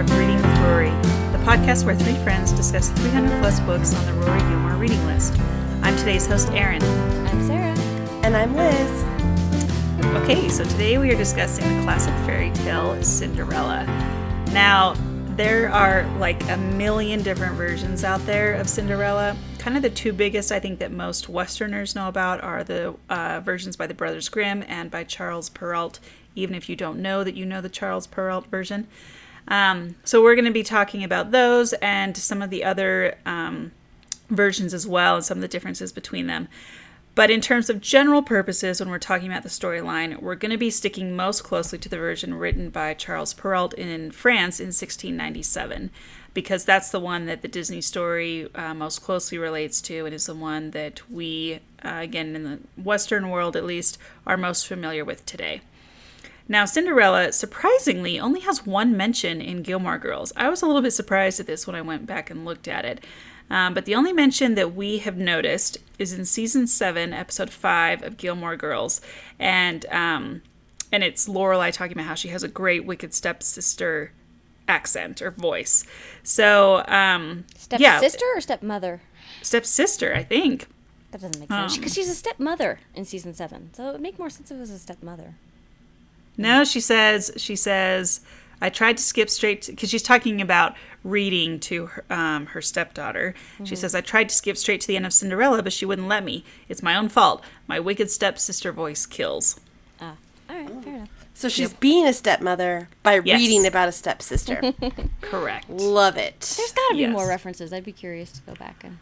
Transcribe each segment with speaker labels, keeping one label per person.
Speaker 1: episode 44 of Reading with Rory, the podcast where three friends discuss 300 plus books on the Rory Gilmore reading list. I'm today's host, Erin.
Speaker 2: I'm Sarah.
Speaker 3: And I'm Liz.
Speaker 1: Okay, so today we are discussing the classic fairy tale Cinderella. Now, there are like a million different versions out there of Cinderella. Kind of the two biggest I think that most Westerners know about are the uh, versions by the Brothers Grimm and by Charles Perrault, even if you don't know that you know the Charles Perrault version. Um, so we're going to be talking about those and some of the other um, versions as well and some of the differences between them. But in terms of general purposes, when we're talking about the storyline, we're going to be sticking most closely to the version written by Charles Perrault in France in 1697, because that's the one that the Disney story uh, most closely relates to and is the one that we, uh, again, in the Western world at least, are most familiar with today. Now, Cinderella surprisingly only has one mention in Gilmore Girls. I was a little bit surprised at this when I went back and looked at it. Um, but the only mention that we have noticed is in season seven, episode five of Gilmore Girls, and um, and it's Lorelai talking about how she has a great wicked stepsister accent or voice. So um,
Speaker 2: Step
Speaker 1: yeah,
Speaker 2: sister or stepmother?
Speaker 1: stepsister, I think.
Speaker 2: That doesn't make sense. Because she's a stepmother in season seven. So it would make more sense if it was a stepmother.
Speaker 1: No, she says she says I tried to skip straight because she's talking about reading to her, um, her stepdaughter. She says I tried to skip straight to the end of Cinderella, but she wouldn't let me. It's my own fault. My wicked stepsister voice kills.
Speaker 2: Ah, all right, fair enough.
Speaker 3: So she's being a stepmother by
Speaker 1: Yes.
Speaker 3: reading about a stepsister.
Speaker 1: Correct.
Speaker 3: Love it.
Speaker 2: There's got to be
Speaker 1: Yes.
Speaker 2: more references. I'd be curious to go back and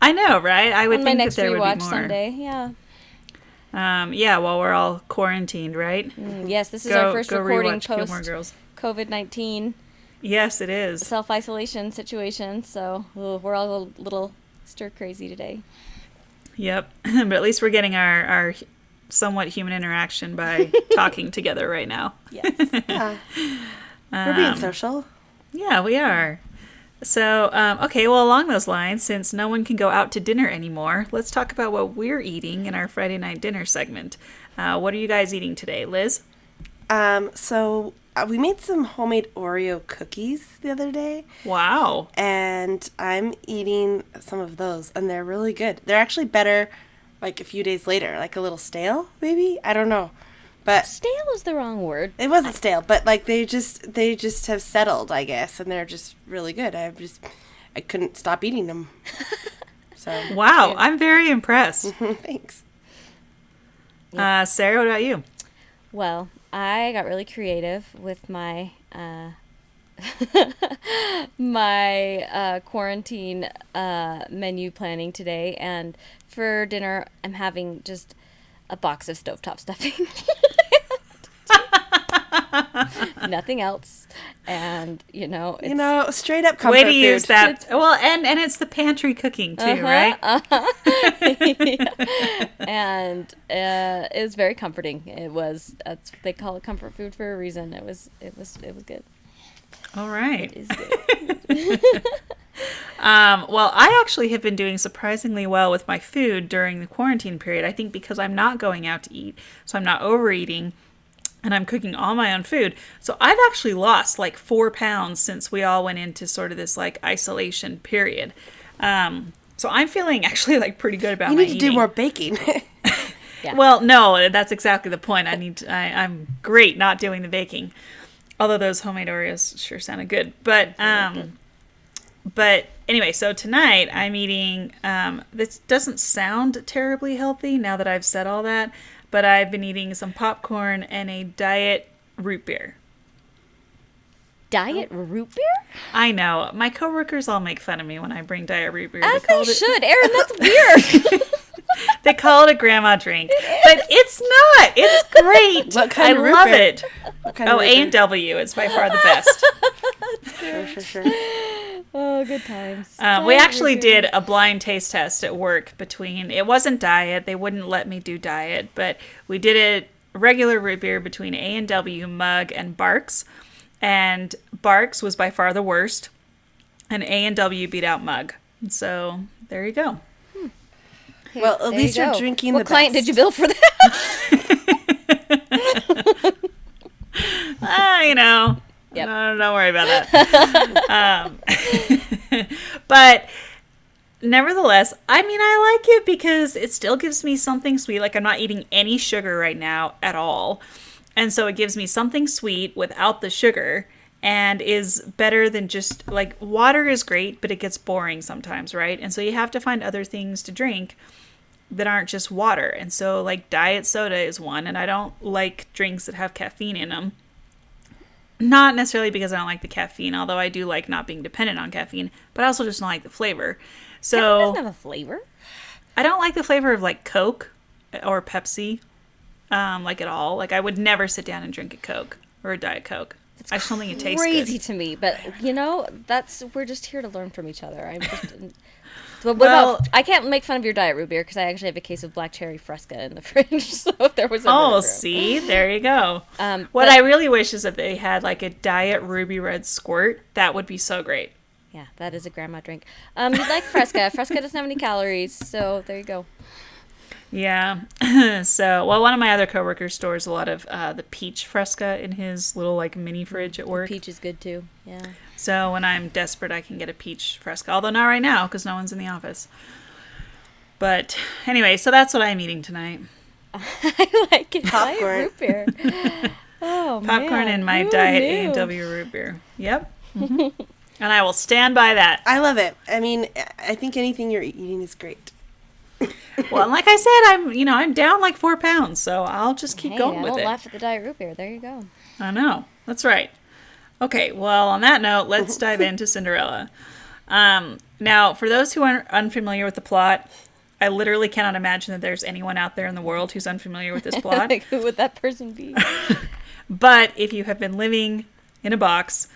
Speaker 1: I know, right? I would
Speaker 2: on my
Speaker 1: think
Speaker 2: next
Speaker 1: that there would be more.
Speaker 2: someday. Yeah.
Speaker 1: Um, yeah, while we're all quarantined, right?
Speaker 2: Mm, yes, this is
Speaker 1: Go,
Speaker 2: our first recording
Speaker 1: rewatch Gilmore
Speaker 2: post
Speaker 1: Girls.
Speaker 2: COVID nineteen
Speaker 1: Yes, it is.
Speaker 2: self isolation situation. So ooh, we're all a little stir crazy today.
Speaker 1: Yep. but at least we're getting our our somewhat human interaction by talking together right now.
Speaker 2: Yes.
Speaker 3: Yeah. We're being
Speaker 1: Um,
Speaker 3: social.
Speaker 1: Yeah, we are. So, um, okay, well, along those lines, since no one can go out to dinner anymore, let's talk about what we're eating in our Friday night dinner segment. Uh, what are you guys eating today, Liz?
Speaker 3: Um, so uh, we made some homemade Oreo cookies the other day,
Speaker 1: Wow.
Speaker 3: and I'm eating some of those, and they're really good. They're actually better like a few days later, like a little stale, maybe. I don't know, but
Speaker 2: Stale is the wrong word.
Speaker 3: it wasn't stale. But like they just they just have settled, I guess, and they're just really good. I just I couldn't stop eating them. So
Speaker 1: Wow, I'm very impressed.
Speaker 3: thanks.
Speaker 1: Uh, Sarah, what about you?
Speaker 2: Well, I got really creative with my uh, my uh, quarantine uh, menu planning today, and for dinner, I'm having just a box of stovetop stuffing. Nothing else, and you know, it's,
Speaker 3: You know, straight up comfort
Speaker 1: Way to
Speaker 3: food.
Speaker 1: use that. Well, and and it's the pantry cooking too, right?
Speaker 2: and uh, it was very comforting. It was that's they call it comfort food for a reason. It was it was it was good.
Speaker 1: All right.
Speaker 2: It is good.
Speaker 1: Um, well, I actually have been doing surprisingly well with my food during the quarantine period. I think because I'm not going out to eat, so I'm not overeating, and I'm cooking all my own food. So I've actually lost like four pounds since we all went into sort of this like isolation period. Um, so I'm feeling actually like pretty good about
Speaker 3: You need to do more baking.
Speaker 2: Yeah.
Speaker 1: Well, no, that's exactly the point. I need. To, I, I'm great not doing the baking, although those homemade Oreos sure sounded good. But um, but anyway, so tonight I'm eating. Um, this doesn't sound terribly healthy now that I've said all that, but I've been eating some popcorn and a diet root beer.
Speaker 2: Diet root beer?
Speaker 1: I know my coworkers all make fun of me when I bring diet root beer.
Speaker 2: As
Speaker 1: call
Speaker 2: they
Speaker 1: it-
Speaker 2: should. Erin, that's weird.
Speaker 1: They call it a grandma drink, but it's not. It's great.
Speaker 3: What kind
Speaker 1: I
Speaker 3: of root
Speaker 1: love
Speaker 3: beer?
Speaker 1: it.
Speaker 3: What kind
Speaker 1: Oh, A and W It's by far the best.
Speaker 3: Sure, sure, sure.
Speaker 2: Oh, good times.
Speaker 1: Um, we actually
Speaker 2: root
Speaker 1: did a blind taste test at work between. It wasn't diet. They wouldn't let me do diet, but we did it regular root beer between A and W, Mug, and Barq's. And Barq's was by far the worst, and A and W beat out Mug. So there you go.
Speaker 3: Well, at
Speaker 2: There
Speaker 3: least
Speaker 2: you
Speaker 3: you're drinking
Speaker 2: What
Speaker 3: the
Speaker 2: client
Speaker 3: best.
Speaker 2: did you bill for that?
Speaker 1: Ah, you know,
Speaker 2: Yep.
Speaker 1: No, don't worry about that. um, but nevertheless, I mean, I like it because it still gives me something sweet. Like I'm not eating any sugar right now at all, and so it gives me something sweet without the sugar. And is better than just like water is great, but it gets boring sometimes, right? And so you have to find other things to drink that aren't just water. And so, like, diet soda is one, and I don't like drinks that have caffeine in them. Not necessarily because I don't like the caffeine, although I do like not being dependent on caffeine, but I also just don't like the flavor.
Speaker 2: So it
Speaker 1: So,
Speaker 2: doesn't have a flavor.
Speaker 1: I don't like the flavor of like Coke or Pepsi, um, like at all. Like, I would never sit down and drink a Coke or a Diet Coke. I just don't think it tastes
Speaker 2: Crazy
Speaker 1: good.
Speaker 2: to me, but you know, that's we're just here to learn from each other. I'm just. But what
Speaker 1: Well-
Speaker 2: about? I can't make fun of your diet root beer because I actually have a case of black cherry Fresca in the fridge. So if there was a
Speaker 1: Oh,
Speaker 2: room-
Speaker 1: see, there you go.
Speaker 2: Um,
Speaker 1: what
Speaker 2: but-
Speaker 1: I really wish is that they had like a Diet Ruby Red Squirt. That would be so great.
Speaker 2: Yeah, that is a grandma drink. Um, you'd like Fresca. Fresca doesn't have any calories, so there you go.
Speaker 1: Yeah. so, well, one of my other coworkers stores a lot of uh, the peach fresca in his little like mini fridge at work.
Speaker 2: Peach is good too. Yeah.
Speaker 1: So when I'm desperate, I can get a peach fresca. Although not right now because no one's in the office. But anyway, so that's what I'm eating tonight:
Speaker 2: I like it.
Speaker 3: Popcorn.
Speaker 2: Diet root beer. Oh,
Speaker 1: popcorn
Speaker 2: man.
Speaker 1: and my
Speaker 2: Who
Speaker 1: diet
Speaker 2: knew?
Speaker 1: A and W root beer. Yep. Mhm. and I will stand by that.
Speaker 3: I love it. I mean, I think anything you're eating is great.
Speaker 1: Well, and like I said, I'm you know I'm down like four pounds, so I'll just keep
Speaker 2: Hey,
Speaker 1: going
Speaker 2: I
Speaker 1: with
Speaker 2: won't
Speaker 1: it.
Speaker 2: laugh at the diet root beer. There you go.
Speaker 1: I know. That's right. Okay, well, on that note, let's dive into Cinderella. Um, now, for those who are unfamiliar with the plot, I literally cannot imagine that there's anyone out there in the world who's unfamiliar with this plot.
Speaker 2: like, who would that person be?
Speaker 1: but if you have been living in a box,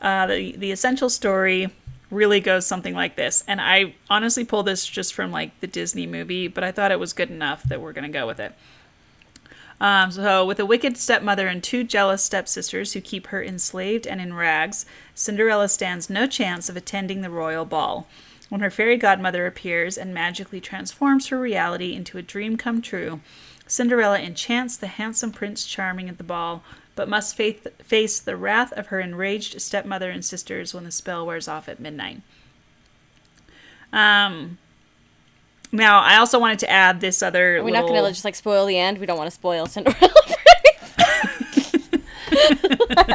Speaker 1: uh, the the essential story really goes something like this. And I honestly pulled this just from like the Disney movie, but I thought it was good enough that we're going to go with it. Um, so, with a wicked stepmother and two jealous stepsisters who keep her enslaved and in rags, Cinderella stands no chance of attending the royal ball. When her fairy godmother appears and magically transforms her reality into a dream come true, Cinderella enchants the handsome Prince Charming at the ball, but must faith, face the wrath of her enraged stepmother and sisters when the spell wears off at midnight. Um, now, I also wanted to add this other.
Speaker 2: We're we not
Speaker 1: little...
Speaker 2: going to just like spoil the end? We don't want to spoil Cinderella.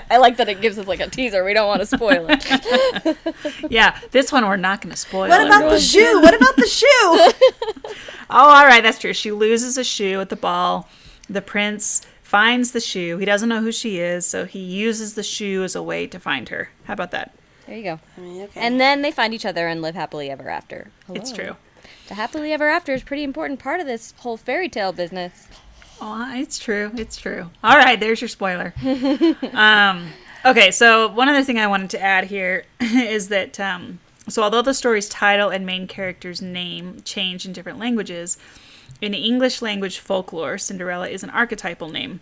Speaker 2: I like that it gives us like a teaser. We don't want to spoil it.
Speaker 1: Yeah, this one we're not going to spoil.
Speaker 3: What
Speaker 1: it.
Speaker 3: about the shoe? What about the shoe?
Speaker 1: Oh, all right, that's true. She loses a shoe at the ball. The prince finds the shoe. He doesn't know who she is, so he uses the shoe as a way to find her. How about that?
Speaker 2: There you go.
Speaker 3: Okay.
Speaker 2: And then they find each other and live happily ever after.
Speaker 1: It's true.
Speaker 2: The happily ever after is a pretty important part of this whole fairy tale business.
Speaker 1: Oh, it's true. It's true. All right, there's your spoiler. um, okay, so one other thing I wanted to add here is that um, so although the story's title and main character's name change in different languages, in English language folklore, Cinderella is an archetypal name.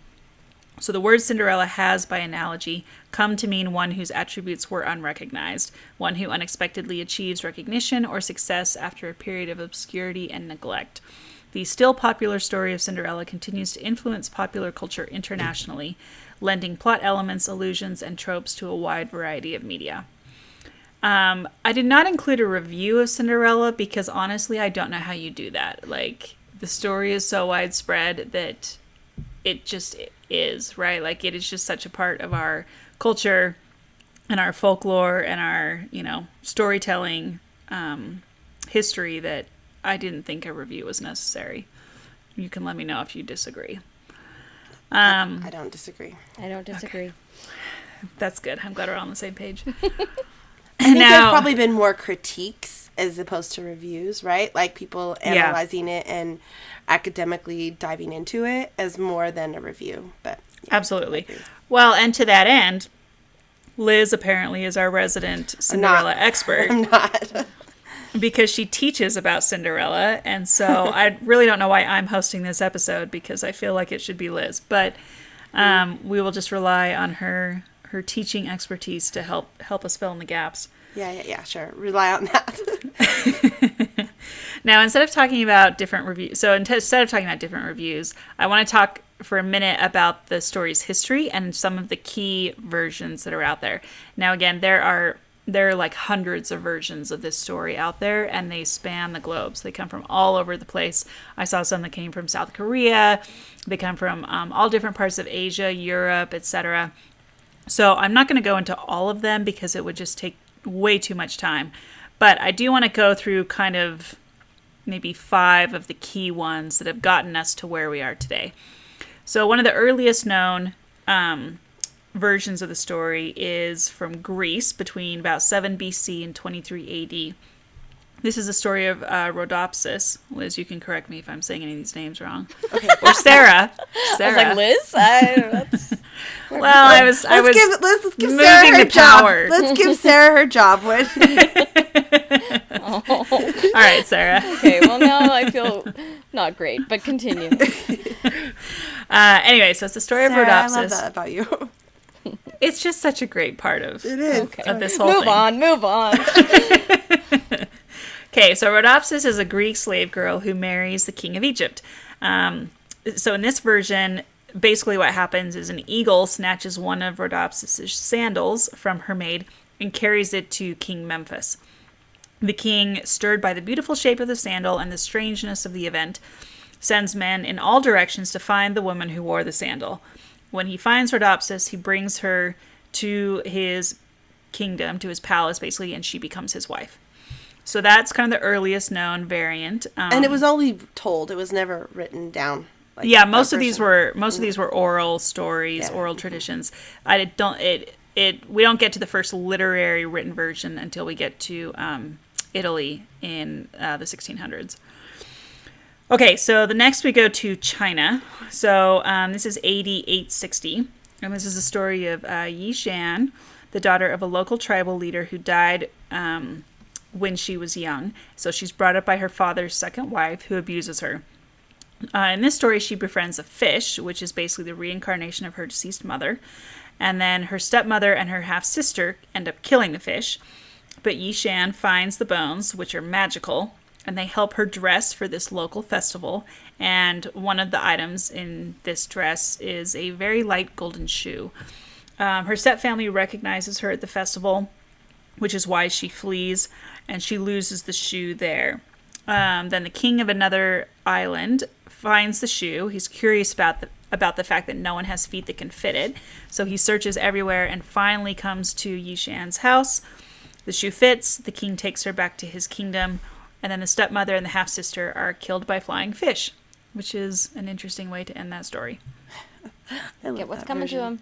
Speaker 1: So the word Cinderella has, by analogy, come to mean one whose attributes were unrecognized, one who unexpectedly achieves recognition or success after a period of obscurity and neglect. The still popular story of Cinderella continues to influence popular culture internationally, lending plot elements, allusions, and tropes to a wide variety of media. Um, I did not include a review of Cinderella because honestly, I don't know how you do that. Like, the story is so widespread that it just is, right? Like, it is just such a part of our culture and our folklore and our, you know, storytelling um, history that I didn't think a review was necessary. You can let me know if you disagree. Um,
Speaker 3: I don't disagree.
Speaker 2: I don't disagree.
Speaker 1: that's good. I'm glad we're on the same page.
Speaker 3: I think
Speaker 1: Now-
Speaker 3: there's probably been more critiques as opposed to reviews, right? Like people
Speaker 1: Yeah.
Speaker 3: analyzing it and academically diving into it as more than a review. But yeah,
Speaker 1: Absolutely. Well, and to that end, Liz apparently is our resident Cinderella expert
Speaker 3: I'm not.
Speaker 1: because she teaches about Cinderella. And so I really don't know why I'm hosting this episode because I feel like it should be Liz. But um, we will just rely on her her teaching expertise to help help us fill in the gaps.
Speaker 3: yeah, yeah, yeah, sure. Rely on that.
Speaker 1: Now, instead of talking about different reviews, so instead of talking about different reviews, I want to talk for a minute about the story's history and some of the key versions that are out there. Now, again, there are there are like hundreds of versions of this story out there and they span the globe so they come from all over the place i saw some that came from south korea they come from um, all different parts of asia europe etc so i'm not going to go into all of them because it would just take way too much time but i do want to go through kind of maybe five of the key ones that have gotten us to where we are today so one of the earliest known um, versions of the story is from Greece between about 7 BC and 23 AD. This is a story of uh, Rhodopsis. Liz, you can correct me if I'm saying any of these names wrong. Okay. Or Sarah. Sarah.
Speaker 2: I was like, Liz? I, that's...
Speaker 1: well, I was. I
Speaker 3: Let's
Speaker 1: was
Speaker 3: give let's, let's give
Speaker 1: moving
Speaker 3: Sarah her
Speaker 1: the
Speaker 3: job.
Speaker 1: power.
Speaker 3: Let's give Sarah her job. When
Speaker 1: All right, Sarah.
Speaker 2: okay, well, now I feel not great, but continue.
Speaker 1: Uh, anyway, so it's the story
Speaker 3: Sarah,
Speaker 1: of
Speaker 3: I love that about you.
Speaker 1: It's just such a great part of,
Speaker 3: It is.
Speaker 2: Okay.
Speaker 1: of this whole
Speaker 2: Move
Speaker 1: thing.
Speaker 2: on, move on.
Speaker 1: Okay, so Rhodopsis is a Greek slave girl who marries the king of Egypt. Um, so in this version, basically what happens is an eagle snatches one of Rhodopsis' sandals from her maid and carries it to King Memphis. The king, stirred by the beautiful shape of the sandal and the strangeness of the event, sends men in all directions to find the woman who wore the sandal. When he finds Rhodopsis, he brings her to his kingdom, to his palace, basically, and she becomes his wife. So that's kind of the earliest known variant. Um,
Speaker 3: And it was only told; it was never written down. like
Speaker 1: yeah, most of these were most of these were oral stories,
Speaker 3: Yeah.
Speaker 1: oral traditions. I don't it it we don't get to the first literary written version until we get to um, Italy in uh, the 1600s. Okay, so the next we go to China. So um, this is AD 860, and this is the story of uh, Yi Shan, the daughter of a local tribal leader who died um, when she was young. So she's brought up by her father's second wife, who abuses her. Uh, in this story, she befriends a fish, which is basically the reincarnation of her deceased mother. And then her stepmother and her half sister end up killing the fish. But Yi Shan finds the bones, which are magical, and they help her dress for this local festival. And one of the items in this dress is a very light golden shoe. Um, her stepfamily recognizes her at the festival, which is why she flees, and she loses the shoe there. Um, then the king of another island finds the shoe. He's curious about the about the fact that no one has feet that can fit it, so he searches everywhere and finally comes to Yishan's house. The shoe fits. The king takes her back to his kingdom, and then the stepmother and the half sister are killed by flying fish, which is an interesting way to end that story.
Speaker 3: I love
Speaker 2: Get what's
Speaker 3: that
Speaker 2: coming
Speaker 3: version.
Speaker 2: to him.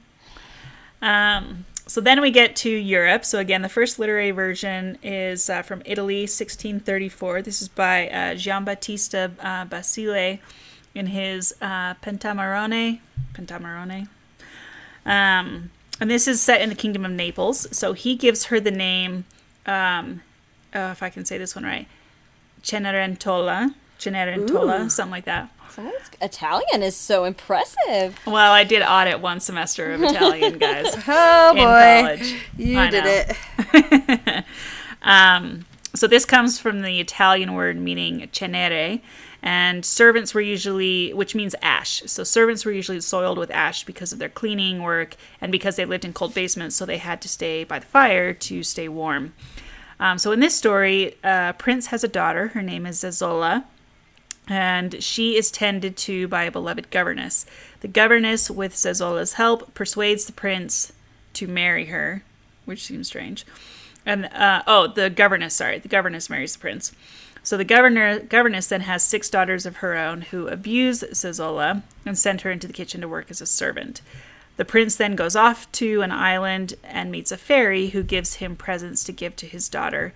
Speaker 1: Um, so then we get to Europe. So again, the first literary version is uh, from Italy, 1634. This is by uh, Giambattista uh, Basile in his uh, Pentamerone. Pentamerone. Um, and this is set in the Kingdom of Naples. So he gives her the name, um, uh, if I can say this one right, Cenerentola. Cenerentola, something like that.
Speaker 2: Someone's Italian is so impressive.
Speaker 1: Well, I did audit one semester of Italian, guys.
Speaker 3: Oh boy,
Speaker 1: college.
Speaker 3: you
Speaker 1: I
Speaker 3: did
Speaker 1: know.
Speaker 3: it.
Speaker 1: Um, so this comes from the Italian word meaning cenere, and servants were usually, which means ash. So servants were usually soiled with ash because of their cleaning work and because they lived in cold basements, so they had to stay by the fire to stay warm. Um, so in this story, uh, Prince has a daughter. Her name is Zazola, and she is tended to by a beloved governess. The governess, with Zazola's help, persuades the prince to marry her, which seems strange. And uh, oh, the governess, sorry, the governess marries the prince. So the governor governess then has six daughters of her own who abuse Zazola and send her into the kitchen to work as a servant. The prince then goes off to an island and meets a fairy who gives him presents to give to his daughter,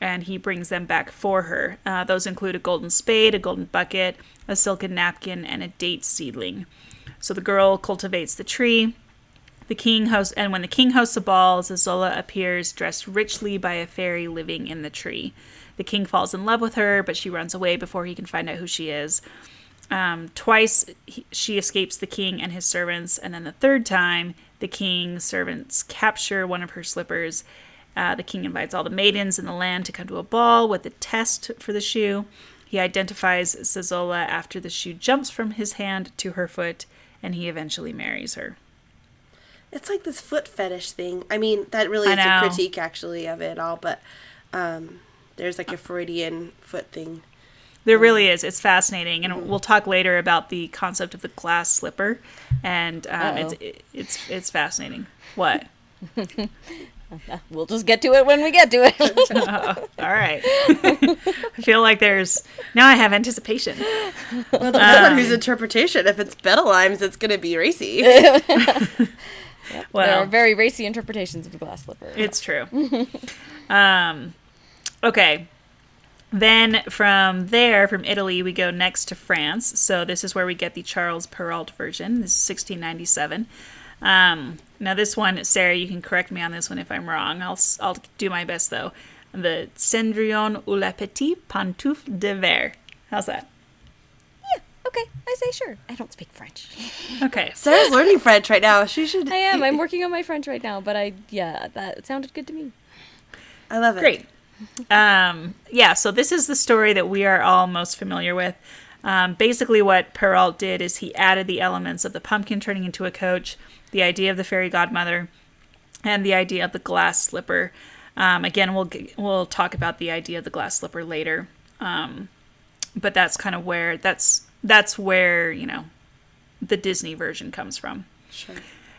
Speaker 1: and he brings them back for her. Uh, those include a golden spade, a golden bucket, a silken napkin, and a date seedling. So the girl cultivates the tree. The king hosts, and when the king hosts a ball, Zazola appears dressed richly by a fairy living in the tree. The king falls in love with her, but she runs away before he can find out who she is. Um, twice he, she escapes the king and his servants, and then the third time, the king's servants capture one of her slippers. Uh, the king invites all the maidens in the land to come to a ball with a test for the shoe. He identifies Zazola after the shoe jumps from his hand to her foot, and he eventually marries her.
Speaker 3: It's like this foot fetish thing. I mean, that really is a critique actually of it all, but um, there's like a Freudian foot thing.
Speaker 1: There really is. It's fascinating, and we'll talk later about the concept of the glass slipper, and um, it's it, it's it's fascinating. What?
Speaker 2: We'll just get to it when we get to it.
Speaker 1: All right. I feel like there's now I have anticipation.
Speaker 3: Well, it depends on whose interpretation. If it's Bettelheim's, it's going to be racy.
Speaker 2: there are very racy interpretations of the glass slipper.
Speaker 1: it's true. um, okay. Then from there, from Italy, we go next to France. So this is where we get the Charles Perrault version. This is 1697. Um, now this one, Sarah, you can correct me on this one if I'm wrong. I'll s- I'll do my best though. The Cendrillon ou la petite pantoufle de verre. How's that?
Speaker 2: yeah, okay, I say sure. I don't speak French.
Speaker 1: Okay.
Speaker 3: Sarah's learning French right now. She should.
Speaker 2: I am. I'm working on my French right now, but I yeah, that sounded good to me.
Speaker 3: I love it.
Speaker 1: Great. Um, yeah, so this is the story that we are all most familiar with. Um, basically, what Perrault did is he added the elements of the pumpkin turning into a coach, the idea of the fairy godmother, and the idea of the glass slipper. Um, again, we'll we'll talk about the idea of the glass slipper later, um, but that's kind of where that's that's where you know the Disney version comes from.
Speaker 3: Sure.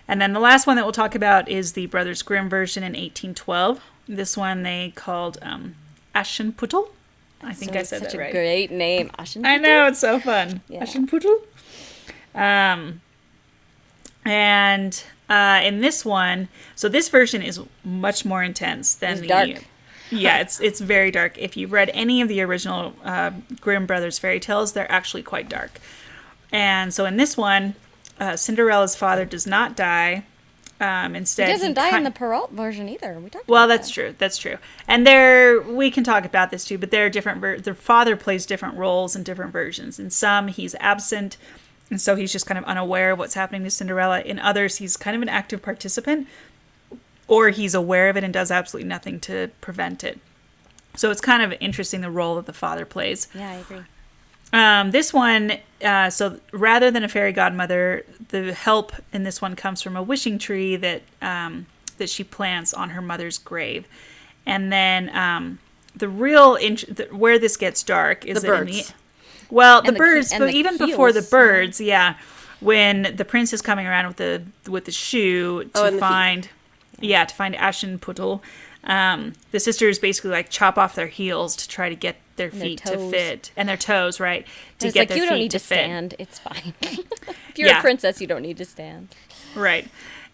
Speaker 1: And then the last one that we'll talk about is the Brothers Grimm version in 1812. This one they called um, Aschenputtel. I think
Speaker 2: So
Speaker 1: I said
Speaker 2: such
Speaker 1: that
Speaker 2: a
Speaker 1: right.
Speaker 2: great name. Aschenputtel?
Speaker 1: I know it's so fun.
Speaker 2: Yeah.
Speaker 1: Aschenputtel. Um, and uh, in this one, so this version is much more intense than
Speaker 2: It's
Speaker 1: the.
Speaker 2: dark.
Speaker 1: Yeah, it's it's very dark. If you've read any of the original uh, Grimm brothers fairy tales, they're actually quite dark. And so in this one, uh, Cinderella's father does not die. Um, instead,
Speaker 2: He doesn't die in the Perrault version either. We talked
Speaker 1: well, that's true. That's true. And there, we can talk about this too. But there are different. Ver- the father plays different roles in different versions. In some, he's absent, and so he's just kind of unaware of what's happening to Cinderella. In others, he's kind of an active participant, or he's aware of it and does absolutely nothing to prevent it. So it's kind of interesting the role that the father plays.
Speaker 2: Yeah, I agree.
Speaker 1: Um, this one, uh, so rather than a fairy godmother, the help in this one comes from a wishing tree that um, that she plants on her mother's grave, and then um, the real int- the, where this gets dark is
Speaker 3: The
Speaker 1: that in
Speaker 3: birds.
Speaker 1: the well, the,
Speaker 2: the
Speaker 1: birds, but even before the birds, yeah, when the prince is coming around with the with the shoe to
Speaker 3: Oh, the feet.
Speaker 1: find, yeah, to find Aschenputtel. Um, the sisters basically like chop off their heels to try to get their
Speaker 2: their
Speaker 1: feet to fit and their toes, right? To
Speaker 2: It's
Speaker 1: get
Speaker 2: like
Speaker 1: their
Speaker 2: you
Speaker 1: feet
Speaker 2: don't need
Speaker 1: to
Speaker 2: to
Speaker 1: fit.
Speaker 2: stand. It's fine. if you're
Speaker 1: Yeah.
Speaker 2: a princess, you don't need to stand.
Speaker 1: Right.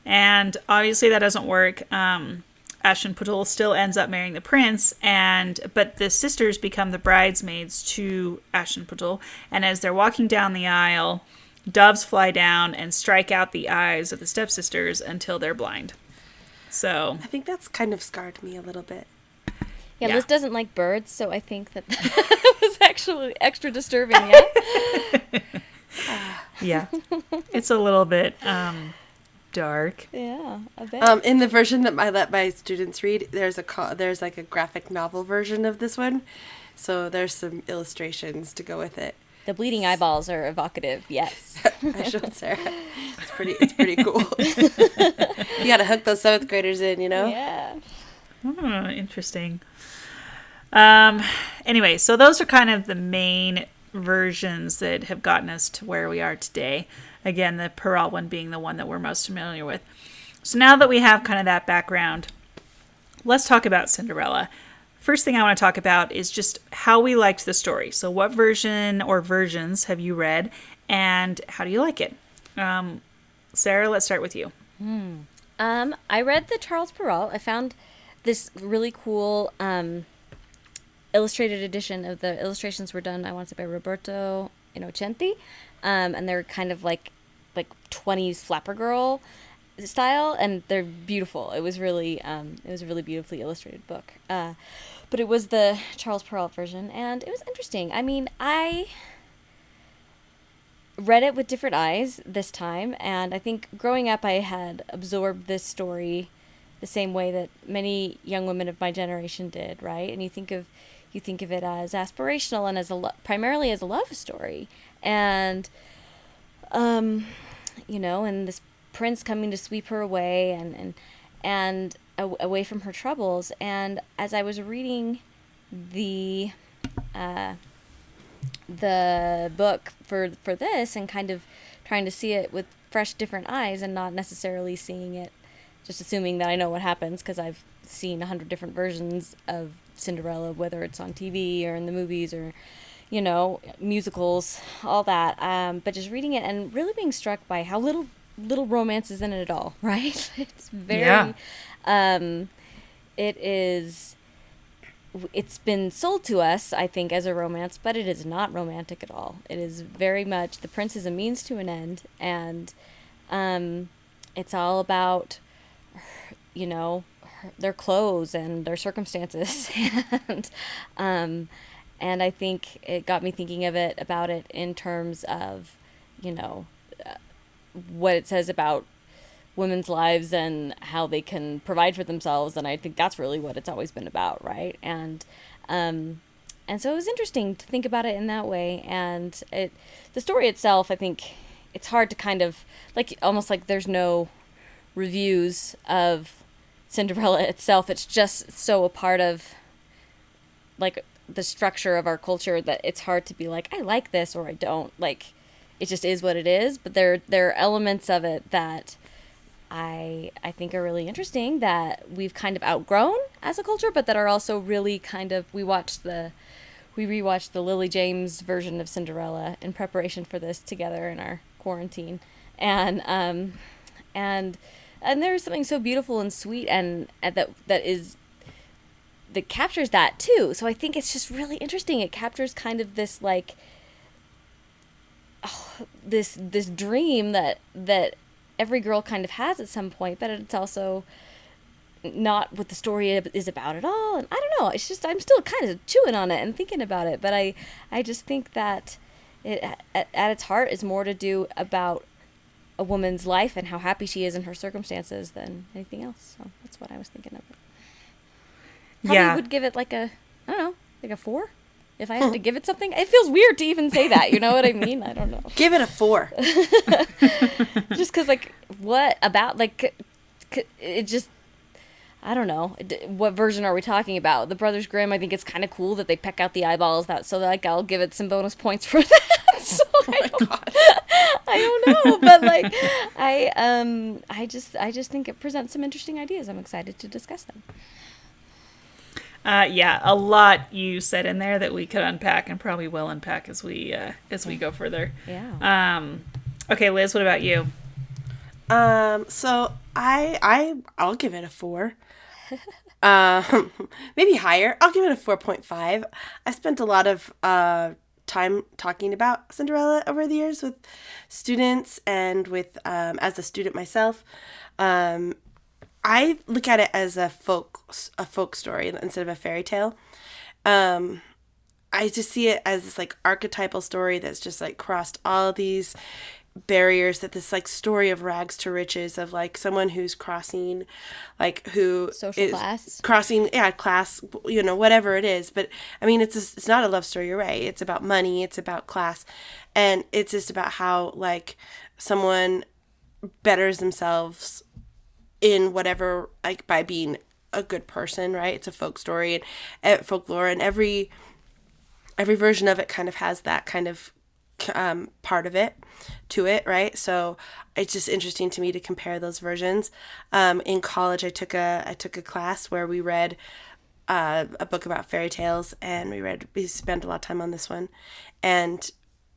Speaker 1: And obviously that doesn't work. Um, Aschenputtel still ends up marrying the prince, and but the sisters become the bridesmaids to Aschenputtel. And as they're walking down the aisle, doves fly down and strike out the eyes of the stepsisters until they're blind. So
Speaker 3: I think that's kind of scarred me a little bit.
Speaker 2: Yeah,
Speaker 1: Yeah.
Speaker 2: Liz doesn't like birds, so I think that that was actually extra disturbing. Yeah.
Speaker 1: yeah, it's a little bit um, dark.
Speaker 2: yeah, I bet.
Speaker 3: Um, in the version that I let my students read, there's a co- there's like a graphic novel version of this one, so there's some illustrations to go with it.
Speaker 2: the bleeding eyeballs are evocative. Yes.
Speaker 3: I showed Sarah. It's pretty. It's pretty cool. you got to hook those seventh graders in, you know.
Speaker 2: Yeah.
Speaker 1: Hmm, interesting. Um, anyway, so those are kind of the main versions that have gotten us to where we are today. Again, the Perrault one being the one that we're most familiar with. So now that we have kind of that background, let's talk about Cinderella. First thing I want to talk about is just how we liked the story. So, what version or versions have you read, and how do you like it? Um, Sarah, let's start with you.
Speaker 2: Um, I read the Charles Perrault. I found this really cool um, illustrated edition of the illustrations were done. I want to say by Roberto Innocenti, um, and they're kind of like like twenties flapper girl style, and they're beautiful. It was really um, it was a really beautifully illustrated book. Uh, but it was the Charles Perrault version, and it was interesting. I mean, I read it with different eyes this time and i think growing up i had absorbed this story the same way that many young women of my generation did right and you think of you think of it as aspirational and as a lo- primarily as a love story and um you know, and this prince coming to sweep her away and and and a- away from her troubles. And as I was reading the uh, the book for for this and kind of trying to see it with fresh different eyes and not necessarily seeing it just assuming that I know what happens because I've seen a hundred different versions of Cinderella, whether it's on TV or in the movies or, you know, musicals, all that. Um, but just reading it and really being struck by how little little romance is in it at all, right? It's very,
Speaker 1: Yeah.
Speaker 2: um, it is. It's been sold to us, I think, as a romance, but it is not romantic at all. It is very much the prince is a means to an end, and um, it's all about you know their clothes and their circumstances. And um and i think it got me thinking of it about it in terms of you know uh, what it says about women's lives and how they can provide for themselves and i think that's really what it's always been about right? And um and so it was interesting to think about it in that way. And it the story itself i think it's hard to kind of like almost like there's no reviews of Cinderella itself. It's just so a part of like the structure of our culture that it's hard to be like I like this or I don't. Like it just is what it is, but there there are elements of it that I I think are really interesting that we've kind of outgrown as a culture, but that are also really kind of we watched the we rewatched the Lily James version of Cinderella in preparation for this together in our quarantine, and um, and and there's something so beautiful and sweet and, and that that is that captures that too. So I think it's just really interesting. It captures kind of this like oh, this this dream that that every girl kind of has at some point, but it's also not what the story is about at all and i don't know it's just i'm still kind of chewing on it and thinking about it but i i just think that it at, at its heart is more to do about a woman's life and how happy she is in her circumstances than anything else. So that's what i was thinking of. Probably
Speaker 1: yeah.
Speaker 2: would give it like a i don't know like a four? If i had to give it something? It feels weird to even say that you know what i mean? I don't know.
Speaker 3: Give it a four.
Speaker 2: just because like what about like it just i don't know what version are we talking about? The brothers grimm i think it's kind of cool that they peck out the eyeballs that so like i'll give it some bonus points for that so I, don't, I don't know but like i um i just i just think it presents some interesting ideas i'm excited to discuss them
Speaker 1: Uh, yeah, a lot you said in there that we could unpack and probably will unpack as we uh, as we go further.
Speaker 2: yeah
Speaker 1: Um, okay, Liz, what about you?
Speaker 3: Um, so I I I'll give it a four. um, maybe higher. I'll give it a four point five. I spent a lot of uh time talking about Cinderella over the years with students and with um, as a student myself. Um, I look at it as a folk a folk story instead of a fairy tale. Um, I just see it as this like archetypal story that's just like crossed all these barriers that this like story of rags to riches of like someone who's crossing like who
Speaker 2: Social
Speaker 3: is
Speaker 2: class.
Speaker 3: crossing yeah class you know whatever it is. But i mean it's just, it's not a love story you're right. It's about money it's about class and it's just about how like someone betters themselves in whatever like by being a good person right? It's a folk story and uh, folklore and every every version of it kind of has that kind of um, part of it to it, right? So it's just interesting to me to compare those versions. Um, in college, I took a I took a class where we read uh, a book about fairy tales, and we read we spent a lot of time on this one, and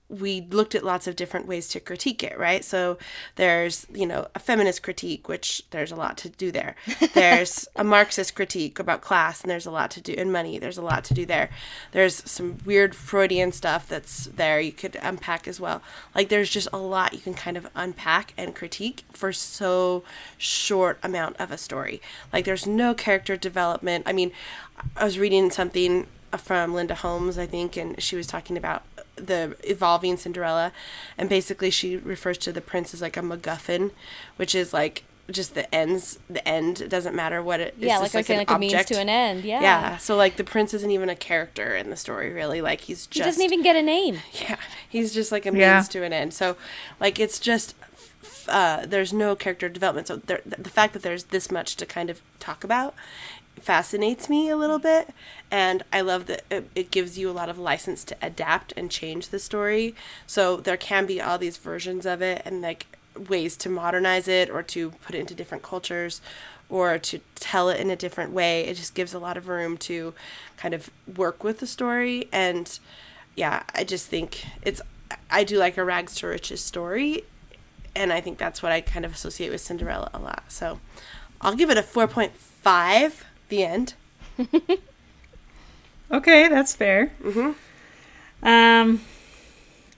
Speaker 3: we looked at lots of different ways to critique it, right? So there's, you know, a feminist critique, which there's a lot to do there. There's a Marxist critique about class, and there's a lot to do, and money, there's a lot to do there. There's some weird Freudian stuff that's there you could unpack as well. Like there's just a lot you can kind of unpack and critique for so short amount of a story. Like there's no character development. I mean, I was reading something from Linda Holmes, I think, and she was talking about the evolving Cinderella, and basically she refers to the prince as like a MacGuffin, which is like just the ends. The end it doesn't matter what it.
Speaker 2: yeah
Speaker 3: it's
Speaker 2: like
Speaker 3: just
Speaker 2: i was saying like
Speaker 3: an
Speaker 2: a means to an end yeah
Speaker 3: Yeah, so like the prince isn't even a character in the story, really. Like he's just
Speaker 2: he doesn't even get a name
Speaker 3: yeah, he's just like a means to an end. So, like, it's just uh, there's no character development. So there, the fact that there's this much to kind of talk about fascinates me a little bit, and I love that it, it gives you a lot of license to adapt and change the story. So there can be all these versions of it, and like ways to modernize it or to put it into different cultures or to tell it in a different way. It just gives a lot of room to kind of work with the story. And yeah, I just think it's, I do like a rags to riches story. And I think that's what I kind of associate with Cinderella a lot. So I'll give it a 4.5, the end.
Speaker 1: Okay, that's fair. Mm-hmm. Um,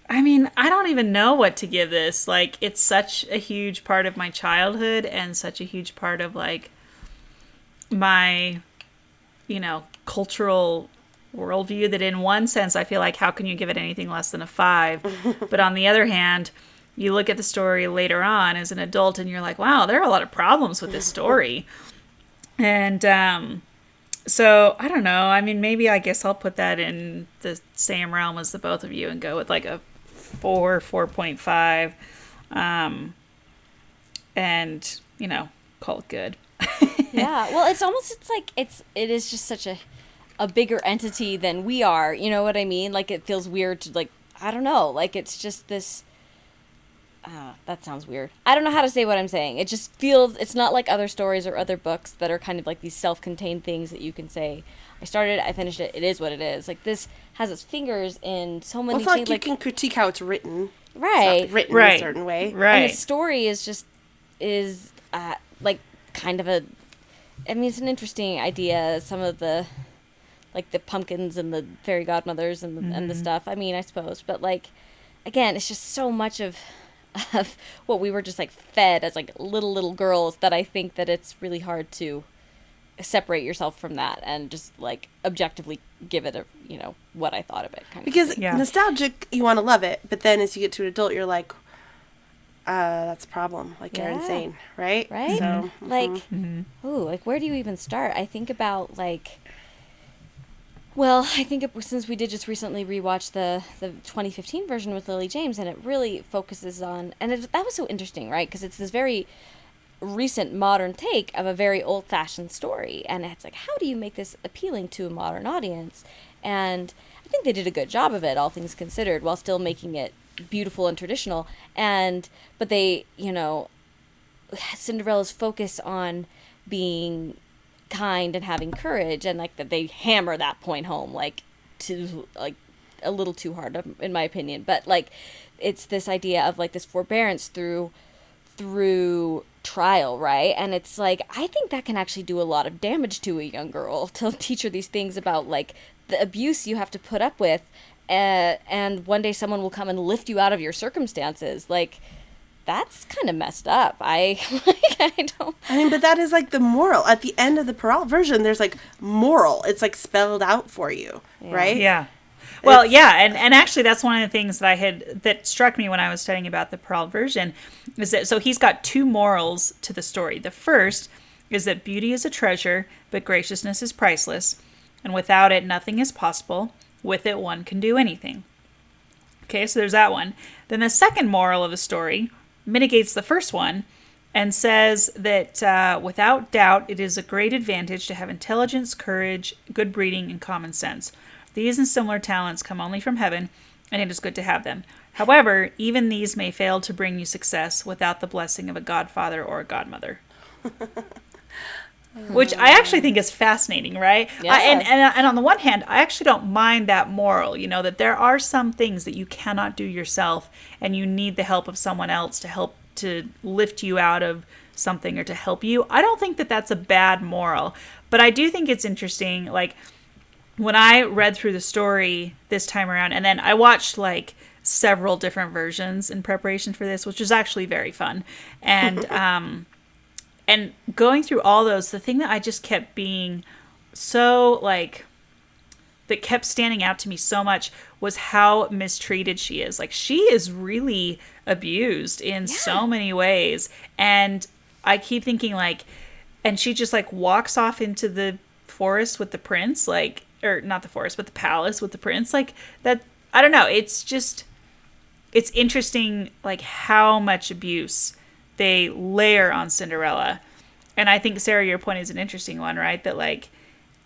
Speaker 1: I mean, I don't even know what to give this. Like, it's such a huge part of my childhood and such a huge part of like my, you know, cultural worldview. That in one sense, I feel like how can you give it anything less than a five? but on the other hand, you look at the story later on as an adult and you're like, wow, there are a lot of problems with this story. And um, so I don't know. I mean, maybe I guess I'll put that in the same realm as the both of you and go with like a four, four point five, um, and you know, call it good.
Speaker 2: yeah well it's almost it's like it's it is just such a a bigger entity than we are you know what i mean like it feels weird to like i don't know like it's just this uh, that sounds weird i don't know how to say what i'm saying it just feels it's not like other stories or other books that are kind of like these self-contained things that you can say i started it i finished it it is what it is like this has its fingers in so many
Speaker 3: Well, it's not
Speaker 2: things
Speaker 3: like you can critique how it's written. It's not
Speaker 2: right
Speaker 3: written
Speaker 1: Right.
Speaker 3: a certain way.
Speaker 1: right?
Speaker 2: and the story is just is uh, like kind of a i mean it's an interesting idea some of the like the pumpkins and the fairy godmothers and the, and the stuff i mean i suppose but like again it's just so much of of what we were just like fed as like little little girls that i think that it's really hard to separate yourself from that and just like objectively give it a you know what i thought of it kind of
Speaker 3: Because
Speaker 1: Yeah.
Speaker 3: nostalgic, you want to love it, but then as you get to an adult, you're like, uh, that's a problem. Like you're insane, right?
Speaker 2: right?
Speaker 3: So,
Speaker 2: like ooh like where do you even start? I think about like well i think it, since we did just recently rewatch the the 2015 version with lily james and it really focuses on and it, that was so interesting right? Because it's this very recent modern take of a very old fashioned story and it's like how do you make this appealing to a modern audience? And i think they did a good job of it all things considered while still making it beautiful and traditional. And but they you know Cinderella's focus on being kind and having courage, and like that they hammer that point home like to like a little too hard um, in my opinion. But like it's this idea of like this forbearance through through trial, right? And it's like I think that can actually do a lot of damage to a young girl to teach her these things about like the abuse you have to put up with. Uh, and one day someone will come and lift you out of your circumstances. Like, that's kind of messed up. I like I don't
Speaker 3: I mean, but that is like the moral. At the end of the Perrault version, there's like moral. It's like spelled out for you, right?
Speaker 1: Yeah. Well,
Speaker 3: It's-
Speaker 1: yeah, and, and actually that's one of the things that I had that struck me when I was studying about the Perrault version is that so he's got two morals to the story. The first is that beauty is a treasure, but graciousness is priceless, and without it nothing is possible. With it one can do anything. Okay, so there's that one. Then the second moral of the story mitigates the first one and says that uh, without doubt it is a great advantage to have intelligence, courage, good breeding, and common sense. These and similar talents come only from heaven, and it is good to have them. However, even these may fail to bring you success without the blessing of a godfather or a godmother. Which I actually think is fascinating, right? I, and, and and on the one hand, I actually don't mind that moral. You know that there are some things that you cannot do yourself, and you need the help of someone else to help to lift you out of something or to help you. I don't think that that's a bad moral, but I do think it's interesting. Like when I read through the story this time around, and then I watched like several different versions in preparation for this, which was actually very fun. And um, and going through all those, the thing that I just kept being so like that kept standing out to me so much was how mistreated she is. Like she is really abused in so many ways. And I keep thinking like and she just like walks off into the forest with the prince, like or not the forest, but the palace with the prince. Like that I don't know, it's just it's interesting like how much abuse they layer on Cinderella. And I think Sarah, your point is an interesting one, right? That like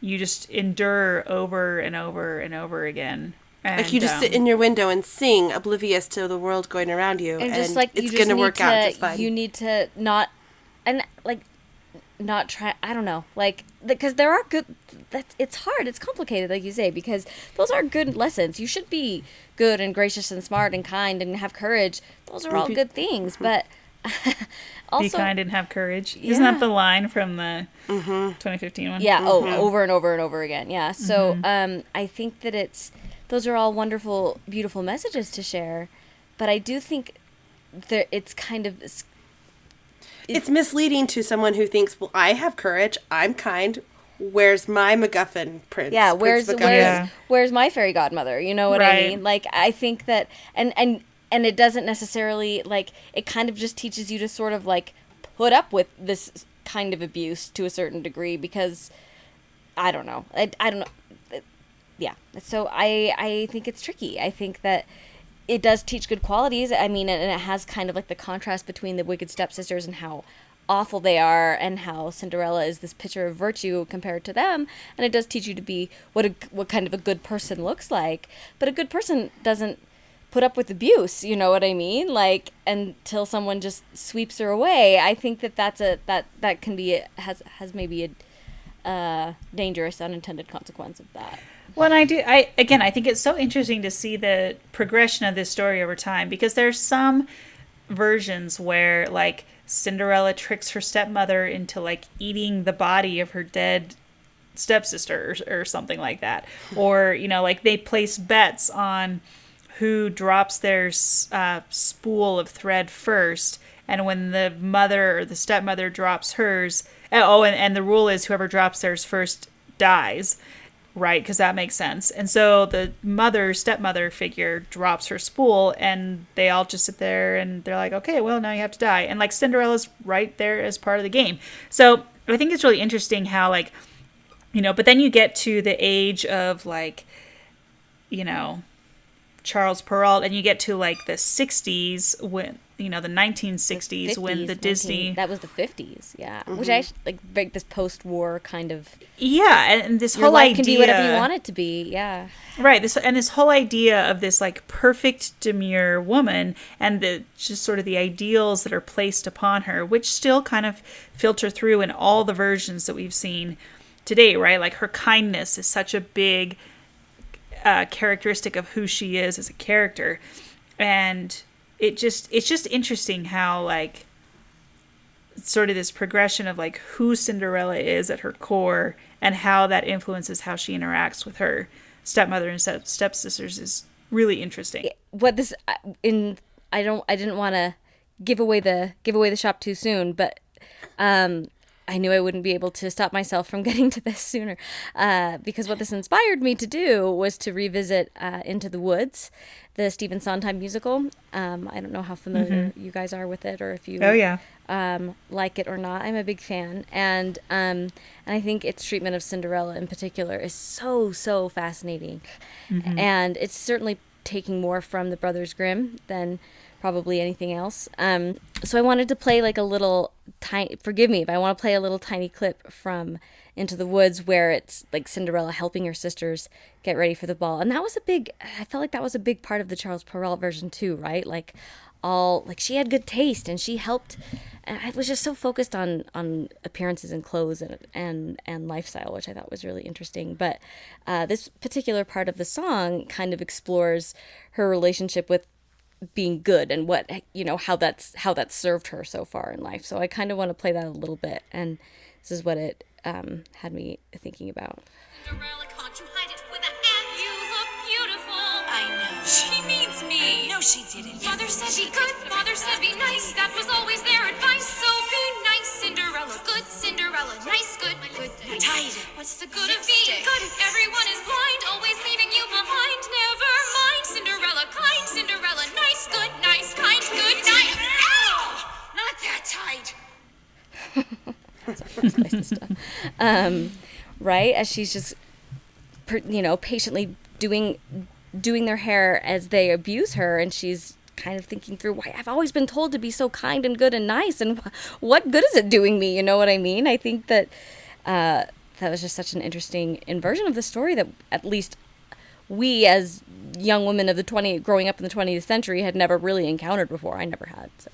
Speaker 1: you just endure over and over and over again. And,
Speaker 3: like you just
Speaker 1: um,
Speaker 3: sit in your window and sing, oblivious to the world going around you,
Speaker 2: and just like
Speaker 3: it's
Speaker 2: you just
Speaker 3: gonna
Speaker 2: need
Speaker 3: work
Speaker 2: to,
Speaker 3: out just fine.
Speaker 2: You need to not, and like, not try. I don't know, like because there are good. That's it's hard. It's complicated, like you say, because those are good lessons. You should be good and gracious and smart and kind and have courage. Those are all good things, but also
Speaker 1: be kind and have courage. Isn't that the line from the
Speaker 3: Mm-hmm.
Speaker 1: 2015 one?
Speaker 2: yeah oh over and over and over again yeah so
Speaker 1: Mm-hmm.
Speaker 2: um i think that it's those are all wonderful beautiful messages to share but i do think that it's kind of s-
Speaker 3: it's misleading to someone who thinks, "Well, I have courage. I'm kind. Where's my MacGuffin, Prince?"
Speaker 2: yeah where's
Speaker 3: MacGuffin?"
Speaker 2: where's
Speaker 1: Yeah.
Speaker 2: where's my fairy godmother you know what i mean like i think that and and and it doesn't necessarily like it kind of just teaches you to sort of like put up with this kind of abuse to a certain degree because i don't know. I, I don't know. Yeah. So i i think it's tricky. I think that it does teach good qualities. I mean and it has kind of like the contrast between the wicked stepsisters and how awful they are and how cinderella is this picture of virtue compared to them. And it does teach you to be what a what kind of a good person looks like. But a good person doesn't put up with abuse you know what i mean like until someone just sweeps her away i think that that's a that that can be has has maybe a uh, dangerous unintended consequence of that
Speaker 1: Well, I do. I again, I think it's so interesting to see the progression of this story over time because there's some versions where like Cinderella tricks her stepmother into like eating the body of her dead stepsister or, or something like that, or you know, like they place bets on who drops their uh, spool of thread first. And when the mother or the stepmother drops hers, oh, and, and the rule is whoever drops theirs first dies right? Because that makes sense. And so the mother, stepmother figure drops her spool, and they all just sit there and they're like, okay, well, now you have to die. And like Cinderella's right there as part of the game. So I think it's really interesting how, like, you know, but then you get to the age of like, you know, Charles Perrault, and you get to like the 60s when, you know, the 1960s when
Speaker 2: 50s,
Speaker 1: the Disney.
Speaker 2: that was the 50s yeah which mm-hmm. i like break this post-war kind of
Speaker 1: yeah, and, and this whole
Speaker 2: life
Speaker 1: idea.
Speaker 2: can be whatever you want it to be yeah
Speaker 1: Right. This and this whole idea of this like perfect demure woman and the just sort of the ideals that are placed upon her, which still kind of filter through in all the versions that we've seen today, right? Like her kindness is such a big uh, characteristic of who she is as a character, and it just it's just interesting how like sort of this progression of like who Cinderella is at her core and how that influences how she interacts with her stepmother and step stepsisters is really interesting.
Speaker 2: what this in i don't i didn't want to give away the give away the shop too soon but um I knew I wouldn't be able to stop myself from getting to this sooner, uh, because what this inspired me to do was to revisit uh, Into the Woods, the Stephen Sondheim musical. Um, I don't know how familiar you guys are with it, or if you
Speaker 1: Oh yeah.
Speaker 2: um, like it or not. I'm a big fan, and um, and I think its treatment of Cinderella in particular is so so fascinating, and it's certainly taking more from the Brothers Grimm than probably anything else. Um, so I wanted to play like a little tiny. Forgive me if I want to play a little tiny clip from Into the Woods where it's like Cinderella helping her sisters get ready for the ball, and that was a big. I felt like that was a big part of the Charles Perrault version too, right? Like all like she had good taste and she helped and I was just so focused on on appearances and clothes and and and lifestyle which I thought was really interesting but uh, this particular part of the song kind of explores her relationship with being good and what you know how that's how that's served her so far in life so I kind of want to play that a little bit and this is what it um, had me thinking about
Speaker 4: Cinderella, can't you hide it with a hat? You look beautiful.
Speaker 5: I know.
Speaker 4: She means me.
Speaker 5: No, she didn't.
Speaker 4: Mother said be good, father said be nice. That was always their advice. So be nice, Cinderella. Good Cinderella. Nice, good, good. nice.
Speaker 5: Tied it.
Speaker 4: What's the good of being good if everyone is blind,
Speaker 5: tight.
Speaker 2: um, right? As she's just, you know, patiently doing doing their hair as they abuse her, and she's kind of thinking through why I've always been told to be so kind and good and nice, and wh- what good is it doing me? You know what I mean? I think that uh, that was just such an interesting inversion of the story that at least we as young women of the 20 growing up in the 20th century had never really encountered before. I never had. So.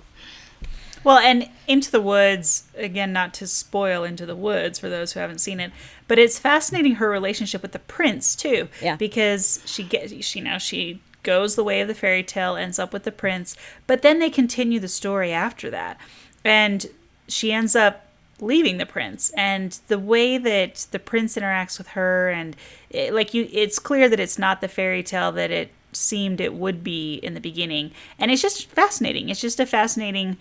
Speaker 1: Well, and Into the Woods, again, not to spoil Into the Woods for those who haven't seen it, but it's fascinating her relationship with the prince too.
Speaker 2: Yeah.
Speaker 1: Because she gets, she, you know, she goes the way of the fairy tale, ends up with the prince, but then they continue the story after that, and she ends up leaving the prince and the way that the prince interacts with her and it, like you it's clear that it's not the fairy tale that it seemed it would be in the beginning and it's just fascinating it's just a fascinating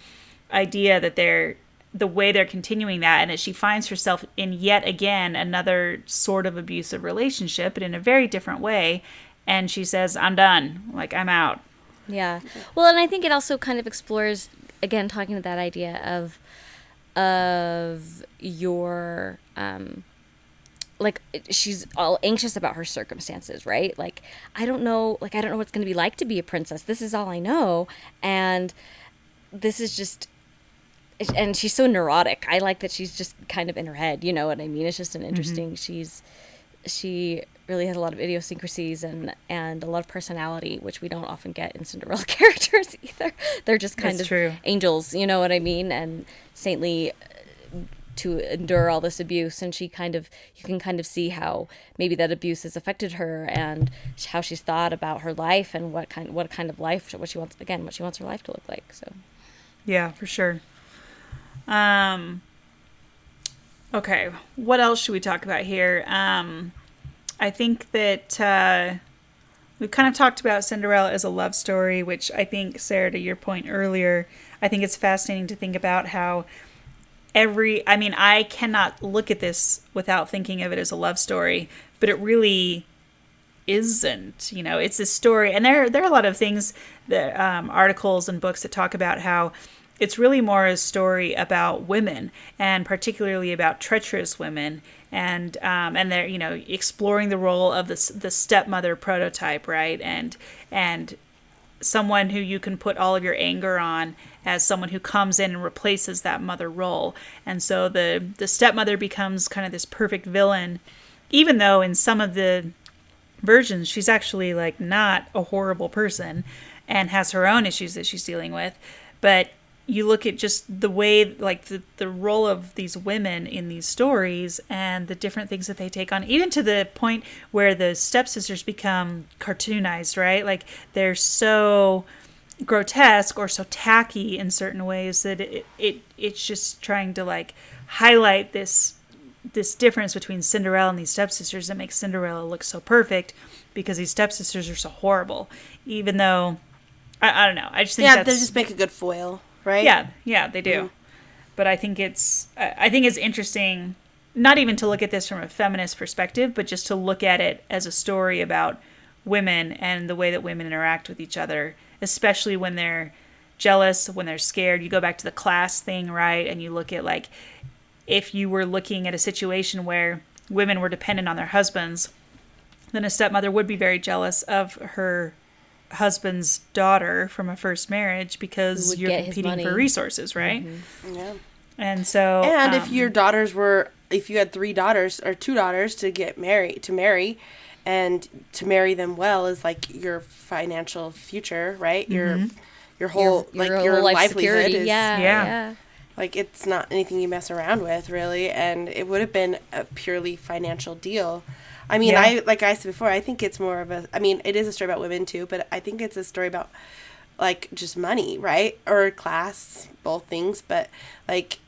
Speaker 1: idea that they're the way they're continuing that and that she finds herself in yet again another sort of abusive relationship but in a very different way and she says i'm done like i'm out
Speaker 2: Yeah. Well, and I think it also kind of explores again talking to that idea of of your um like she's all anxious about her circumstances, right? Like I don't know, like I don't know what's going to be like to be a princess. This is all I know and this is just and she's so neurotic. I like that she's just kind of in her head, you know what I mean? It's just an interesting she's she really has a lot of idiosyncrasies and and a lot of personality, which we don't often get in Cinderella characters either. They're just kind
Speaker 1: That's
Speaker 2: of
Speaker 1: true.
Speaker 2: angels, you know what I mean, and saintly uh, to endure all this abuse and she kind of you can kind of see how maybe that abuse has affected her and how she's thought about her life and what kind what kind of life what she wants again what she wants her life to look like so
Speaker 1: Yeah, for sure. Um okay, what else should we talk about here? Um I think that uh we've kind of talked about Cinderella as a love story, which I think Sarah to your point earlier, I think it's fascinating to think about how every I mean, I cannot look at this without thinking of it as a love story, but it really isn't you know it's a story and there there are a lot of things that um, articles and books that talk about how it's really more a story about women and particularly about treacherous women and um, and they're you know exploring the role of the the stepmother prototype right and and someone who you can put all of your anger on as someone who comes in and replaces that mother role. And so the the stepmother becomes kind of this perfect villain even though in some of the versions she's actually like not a horrible person and has her own issues that she's dealing with. But you look at just the way like the, the role of these women in these stories and the different things that they take on even to the point where the stepsisters become cartoonized right? Like they're so grotesque or so tacky in certain ways that it, it it's just trying to like highlight this this difference between Cinderella and these stepsisters that makes Cinderella look so perfect because these stepsisters are so horrible. Even though I, I don't know. I just think
Speaker 3: Yeah, they just make a good foil, right?
Speaker 1: yeah, yeah, they do. But I think it's I I think it's interesting not even to look at this from a feminist perspective, but just to look at it as a story about women and the way that women interact with each other, especially when they're jealous, when they're scared. You go back to the class thing, right? And you look at like if you were looking at a situation where women were dependent on their husbands, then a stepmother would be very jealous of her husband's daughter from a first marriage because you're
Speaker 2: get his
Speaker 1: competing for resources, right?
Speaker 3: Yeah.
Speaker 1: And so
Speaker 3: And if
Speaker 1: um,
Speaker 3: your daughters were, if you had three daughters or two daughters to get married, to marry, and to marry them well is like your financial future, right? Your your whole like your,
Speaker 2: whole life
Speaker 3: livelihood
Speaker 2: security
Speaker 3: is
Speaker 2: yeah
Speaker 1: Yeah.
Speaker 2: yeah
Speaker 3: like it's not anything you mess around with really, and it would have been a purely financial deal. I mean,
Speaker 1: Yeah.
Speaker 3: I like I said before, I think it's more of a. I mean, it is a story about women too, but I think it's a story about like just money, right, or class, both things. But like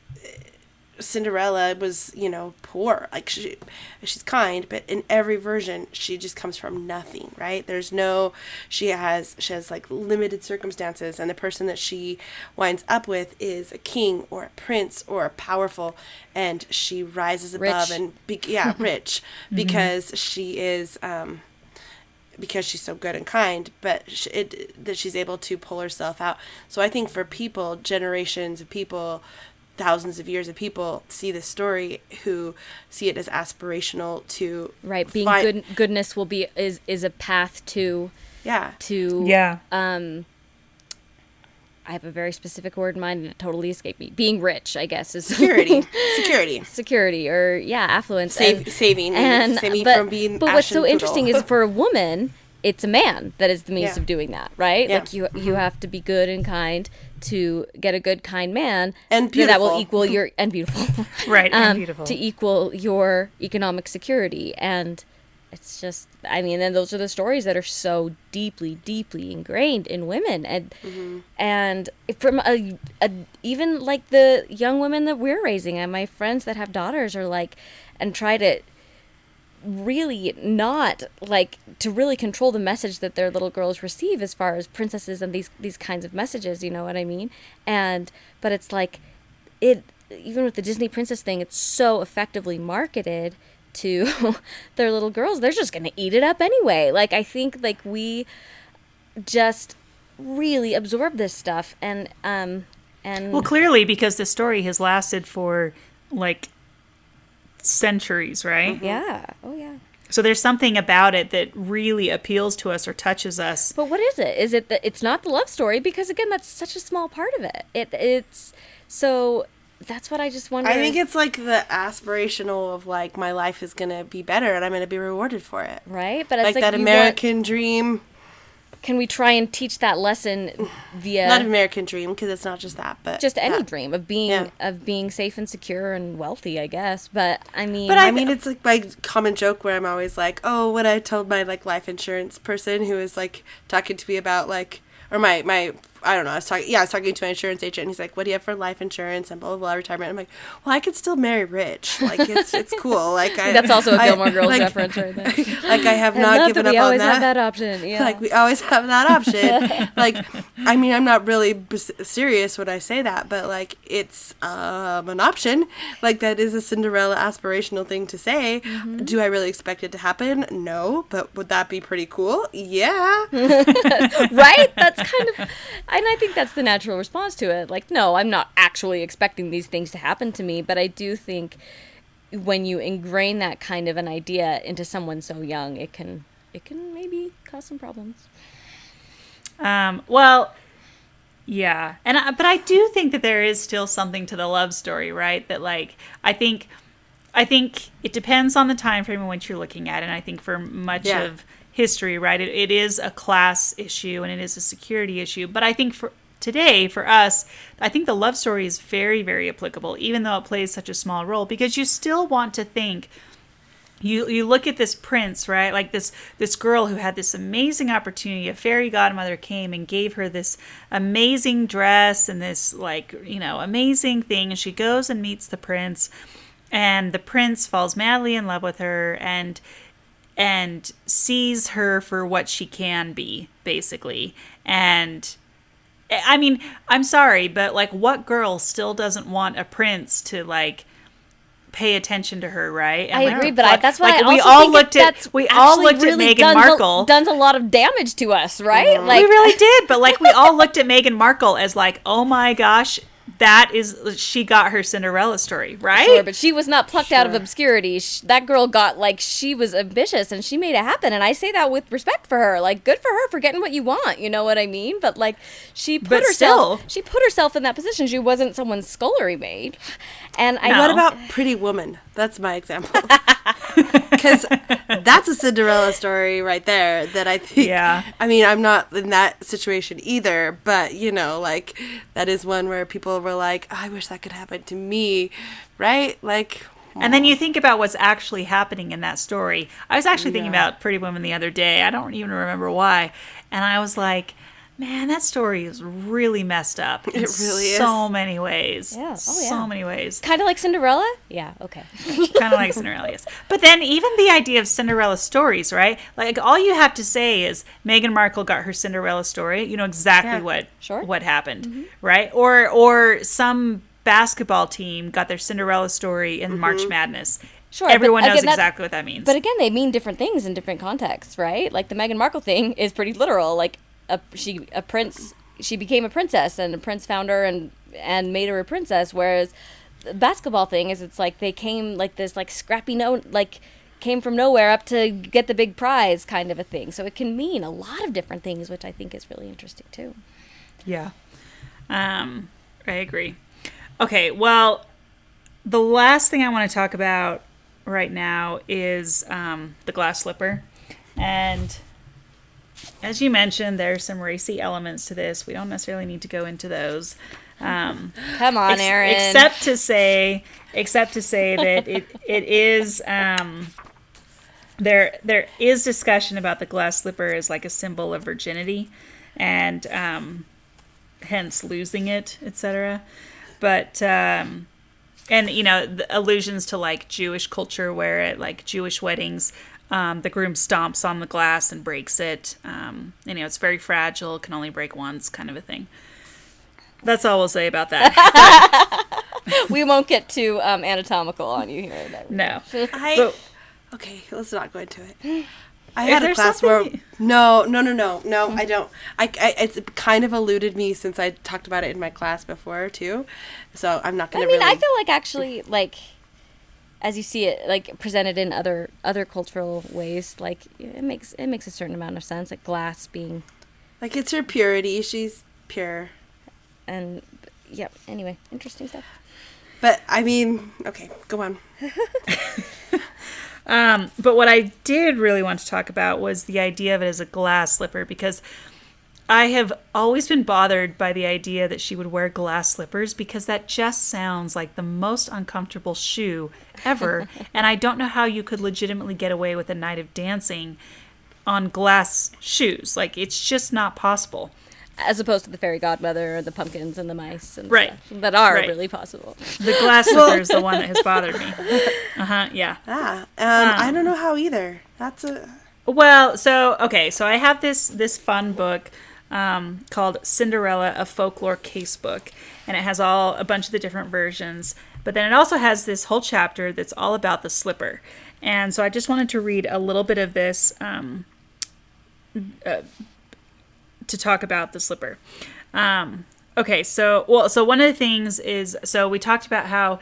Speaker 3: Cinderella was, you know, poor. Like she, she's kind, but in every version, she just comes from nothing, right? There's no, she has, she has like limited circumstances, and the person that she winds up with is a king or a prince or a powerful, and she rises above
Speaker 2: Rich.
Speaker 3: and be, yeah, rich because she is. um because she's so good and kind, but sh- it that she's able to pull herself out. So I think for people, generations of people, thousands of years of people see this story who see it as aspirational to
Speaker 2: right being
Speaker 3: fi-
Speaker 2: good goodness will be is is a path to
Speaker 3: Yeah,
Speaker 2: to
Speaker 1: yeah,
Speaker 2: um I have a very specific word in mind and it totally escaped me. Being rich, I guess, is
Speaker 3: Security. Security.
Speaker 2: security or yeah, affluence.
Speaker 3: Save-
Speaker 2: and,
Speaker 3: saving,
Speaker 2: and
Speaker 3: saving
Speaker 2: but,
Speaker 3: from being
Speaker 2: But what's so
Speaker 3: poodle.
Speaker 2: interesting is for a woman, it's a man that is the means
Speaker 3: Yeah.
Speaker 2: of doing that, right?
Speaker 3: Yeah.
Speaker 2: Like you you have to be good and kind to get a good kind man
Speaker 3: And
Speaker 2: that will
Speaker 3: beautiful.
Speaker 2: equal your and beautiful.
Speaker 1: Right, and
Speaker 2: um,
Speaker 1: beautiful.
Speaker 2: to equal your economic security and it's just i mean and those are the stories that are so deeply deeply ingrained in women and
Speaker 3: Mm-hmm.
Speaker 2: and from a, a even like the young women that we're raising and my friends that have daughters are like and try to really not like to really control the message that their little girls receive as far as princesses and these these kinds of messages you know what i mean? And but it's like it even with the disney princess thing it's so effectively marketed to their little girls they're just gonna eat it up anyway. Like i think like we just really absorb this stuff and um and
Speaker 1: Well, clearly, because the story has lasted for like centuries, right? Mm-hmm.
Speaker 2: yeah oh yeah
Speaker 1: So there's something about it that really appeals to us or touches us.
Speaker 2: But what is it? Is it that it's not the love story? Because again, that's such a small part of it. It it's so that's what I just wonder.
Speaker 3: I think it's like the aspirational of like my life is gonna be better and I'm gonna be rewarded for it.
Speaker 2: right, but it's
Speaker 3: Like,
Speaker 2: like,
Speaker 3: that
Speaker 2: you want-
Speaker 3: American dream.
Speaker 2: Can we try and teach that lesson via
Speaker 3: Not American dream because it's not just that, but
Speaker 2: just any
Speaker 3: that.
Speaker 2: dream of being
Speaker 3: Yeah.
Speaker 2: of being safe and secure and wealthy? I guess. But I mean,
Speaker 3: But I, mean, it's like my common joke where I'm always like, oh, when I told my like life insurance person who was like talking to me about like, or my my I don't know, I was talking, yeah, I was talking to my insurance agent, and he's like, what do you have for life insurance and blah blah blah retirement. I'm like, well, I could still marry rich, like it's it's cool, like I,
Speaker 2: that's also a Gilmore Girls
Speaker 3: like-
Speaker 2: reference right there.
Speaker 3: Like I have
Speaker 2: I
Speaker 3: not given
Speaker 2: that we
Speaker 3: up on
Speaker 2: always have that option. Yeah.
Speaker 3: Like we always have that option. like, I mean, I'm not really b- serious when I say that, but like, it's um, an option. Like that is a Cinderella aspirational thing to say.
Speaker 2: Mm-hmm.
Speaker 3: Do I really expect it to happen? No, but would that be pretty cool? Yeah.
Speaker 2: right? That's kind of, and I think that's the natural response to it. Like, no, I'm not actually expecting these things to happen to me, but I do think when you ingrain that kind of an idea into someone so young, it can it can maybe cause some problems.
Speaker 1: Um, well, yeah, and I, but I do think that there is still something to the love story, right? That like I think, I think it depends on the time frame in which you're looking at, and I think for much
Speaker 3: Yeah.
Speaker 1: of history, right, it, it is a class issue and it is a security issue. But I think for today, for us, I think the love story is very, very applicable, even though it plays such a small role, because you still want to think. You you look at this prince right? Like this this girl who had this amazing opportunity a fairy godmother came and gave her this amazing dress and this like you know amazing thing. And she goes and meets the prince and the prince falls madly in love with her and and sees her for what she can be basically and I mean, I'm sorry, but like, what girl still doesn't want a prince to like pay attention to her, right? And
Speaker 2: I agree, but I, that's why
Speaker 1: like,
Speaker 2: I
Speaker 1: we all
Speaker 2: think
Speaker 1: looked at we all looked at
Speaker 2: really
Speaker 1: Meghan
Speaker 2: does
Speaker 1: Markle.
Speaker 2: A, does a lot of damage to us, right?
Speaker 1: Like we really did, but like we all looked at Meghan Markle as like, oh my gosh, that is she got her Cinderella story, right?
Speaker 2: Sure, but she was not plucked out of obscurity. Sh that girl got like she was ambitious and she made it happen. And I say that with respect for her. Like, good for her for getting what you want. You know what I mean? But like, she put
Speaker 1: But
Speaker 2: herself.
Speaker 1: still.
Speaker 2: She put herself in that position. She wasn't someone's scullery maid. And I
Speaker 1: No.
Speaker 3: What about Pretty Woman? That's my example. Because that's a Cinderella story right there that I think.
Speaker 1: Yeah.
Speaker 3: I mean, I'm not in that situation either, but you know, like that is one where people were like, oh, "I wish that could happen to me," right? Like,
Speaker 1: And then you think about what's actually happening in that story. I was actually thinking about Pretty Woman the other day. I don't even remember why. And I was like, man, that story is really messed up.
Speaker 3: It really is.
Speaker 1: So many ways.
Speaker 2: Yeah. Oh, yeah.
Speaker 1: So many ways.
Speaker 2: kind of like Cinderella. Yeah. Okay.
Speaker 1: kind of like Cinderella, yes. But then even the idea of Cinderella stories, right? Like all you have to say is Meghan Markle got her Cinderella story. You know exactly
Speaker 3: Yeah.
Speaker 1: what
Speaker 2: Sure.
Speaker 1: what happened, mm-hmm. right? Or or some basketball team got their Cinderella story in mm-hmm. March Madness.
Speaker 2: Sure,
Speaker 1: Everyone knows
Speaker 2: again,
Speaker 1: exactly what that means.
Speaker 2: But again, they mean different things in different contexts, right? Like the Meghan Markle thing is pretty literal. Like a she a prince, she became a princess, and a prince found her and and made her a princess. Whereas the basketball thing is, it's like they came like this like scrappy no like came from nowhere up to get the big prize kind of a thing. So it can mean a lot of different things, which I think is really interesting too.
Speaker 1: Yeah. Um, I agree. Okay, well, the last thing I want to talk about right now is um, the glass slipper. And as you mentioned, there's some racy elements to this. We don't necessarily need to go into those. Um,
Speaker 2: Come on,
Speaker 1: ex-
Speaker 2: Erin.
Speaker 1: Except to say, except to say that it it is um, there there is discussion about the glass slipper as like a symbol of virginity, and um, hence losing it, etc. But um, and you know the allusions to like Jewish culture, where at like Jewish weddings. Um, the groom stomps on the glass and breaks it. Um, you know, it's very fragile, can only break once, kind of a thing. That's all we'll say about that.
Speaker 2: we won't get too um, anatomical on you here.
Speaker 1: no.
Speaker 3: I
Speaker 1: But-
Speaker 3: okay. Let's not go into it. I had a
Speaker 1: there
Speaker 3: class where
Speaker 1: something-
Speaker 3: no, no, no, no, no. I don't. I, I it's kind of eluded me since I talked about it in my class before too. So I'm not gonna.
Speaker 2: I mean,
Speaker 3: really,
Speaker 2: I feel like actually, like, as you see it, like presented in other other cultural ways, like it makes it makes a certain amount of sense. Like glass being,
Speaker 3: like it's her purity. She's pure.
Speaker 2: and yeah. Anyway, interesting stuff.
Speaker 3: But I mean, okay, go on.
Speaker 1: Um, but what I did really want to talk about was the idea of it as a glass slipper because I have always been bothered by the idea that she would wear glass slippers because that just sounds like the most uncomfortable shoe ever. and I don't know how you could legitimately get away with a night of dancing on glass shoes. Like, it's just not possible.
Speaker 2: As opposed to the fairy godmother or the pumpkins and the mice and
Speaker 1: Right.
Speaker 2: stuff that are
Speaker 1: Right.
Speaker 2: really possible.
Speaker 1: The glass slipper is the one that has bothered me. Uh huh, yeah.
Speaker 3: Ah, um, I don't know how either. That's a
Speaker 1: Well, so okay, so I have this this fun book um, called Cinderella: A Folklore Casebook, and it has all a bunch of the different versions. But then it also has this whole chapter that's all about the slipper, and so I just wanted to read a little bit of this um, uh, to talk about the slipper. Um, okay, so well, so one of the things is so we talked about how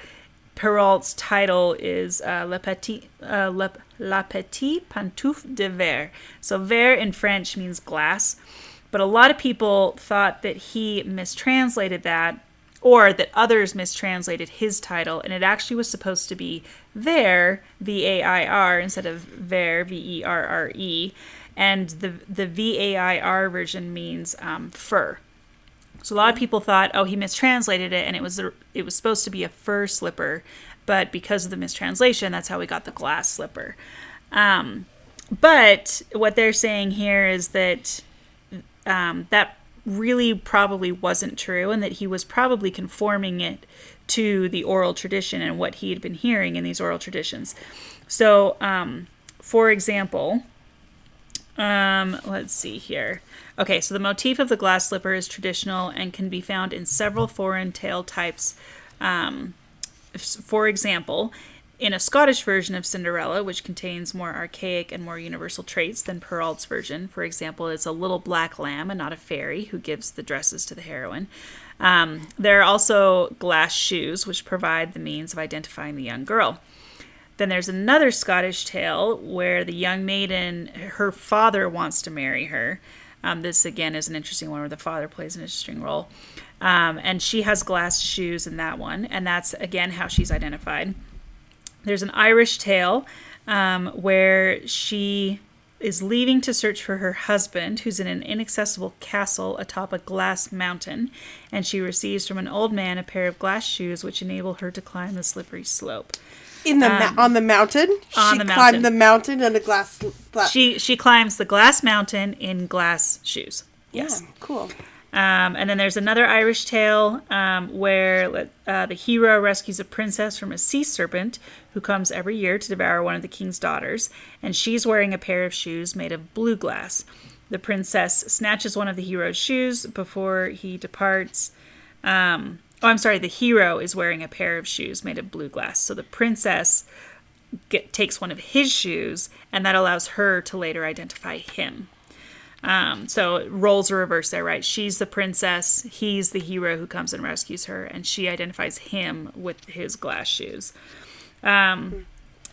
Speaker 1: Perrault's title is uh, Le Petit uh, Le, La Petite Pantoufle de Verre. So verre in French means glass, but a lot of people thought that he mistranslated that or that others mistranslated his title, and it actually was supposed to be Vair, V A I R, instead of Ver, V E R R E. And the, the V A I R version means um, fur. So a lot of people thought, oh, he mistranslated it, and it was a, it was supposed to be a fur slipper, but because of the mistranslation, that's how we got the glass slipper. Um, but what they're saying here is that um, that really probably wasn't true, and that he was probably conforming it to the oral tradition and what he had been hearing in these oral traditions. So, um, for example, um, let's see here. Okay, so the motif of the glass slipper is traditional and can be found in several foreign tale types. Um, for example, in a Scottish version of Cinderella, which contains more archaic and more universal traits than Perrault's version, for example, it's a little black lamb and not a fairy who gives the dresses to the heroine. Um, there are also glass shoes, which provide the means of identifying the young girl. Then there's another Scottish tale where the young maiden, her father wants to marry her. Um, this again is an interesting one where the father plays an interesting role. Um, and she has glass shoes in that one, and that's again how she's identified. There's an Irish tale um, where she is leaving to search for her husband, who's in an inaccessible castle atop a glass mountain, and she receives from an old man a pair of glass shoes which enable her to climb the slippery slope.
Speaker 3: in the ma- on the mountain.
Speaker 1: Um, on
Speaker 3: she
Speaker 1: the mountain.
Speaker 3: climbed the mountain and a glass. Gla-
Speaker 1: She she climbs the glass mountain in glass shoes. Yes.
Speaker 3: Yeah, cool.
Speaker 1: Um, and then there's another Irish tale um, where uh, the hero rescues a princess from a sea serpent who comes every year to devour one of the king's daughters, and she's wearing a pair of shoes made of blue glass. The princess snatches one of the hero's shoes before he departs. Um, oh, I'm sorry, the hero is wearing a pair of shoes made of blue glass. So the princess get, takes one of his shoes, and that allows her to later identify him. Um, so roles are reversed there, right? She's the princess, he's the hero who comes and rescues her, and she identifies him with his glass shoes. Um,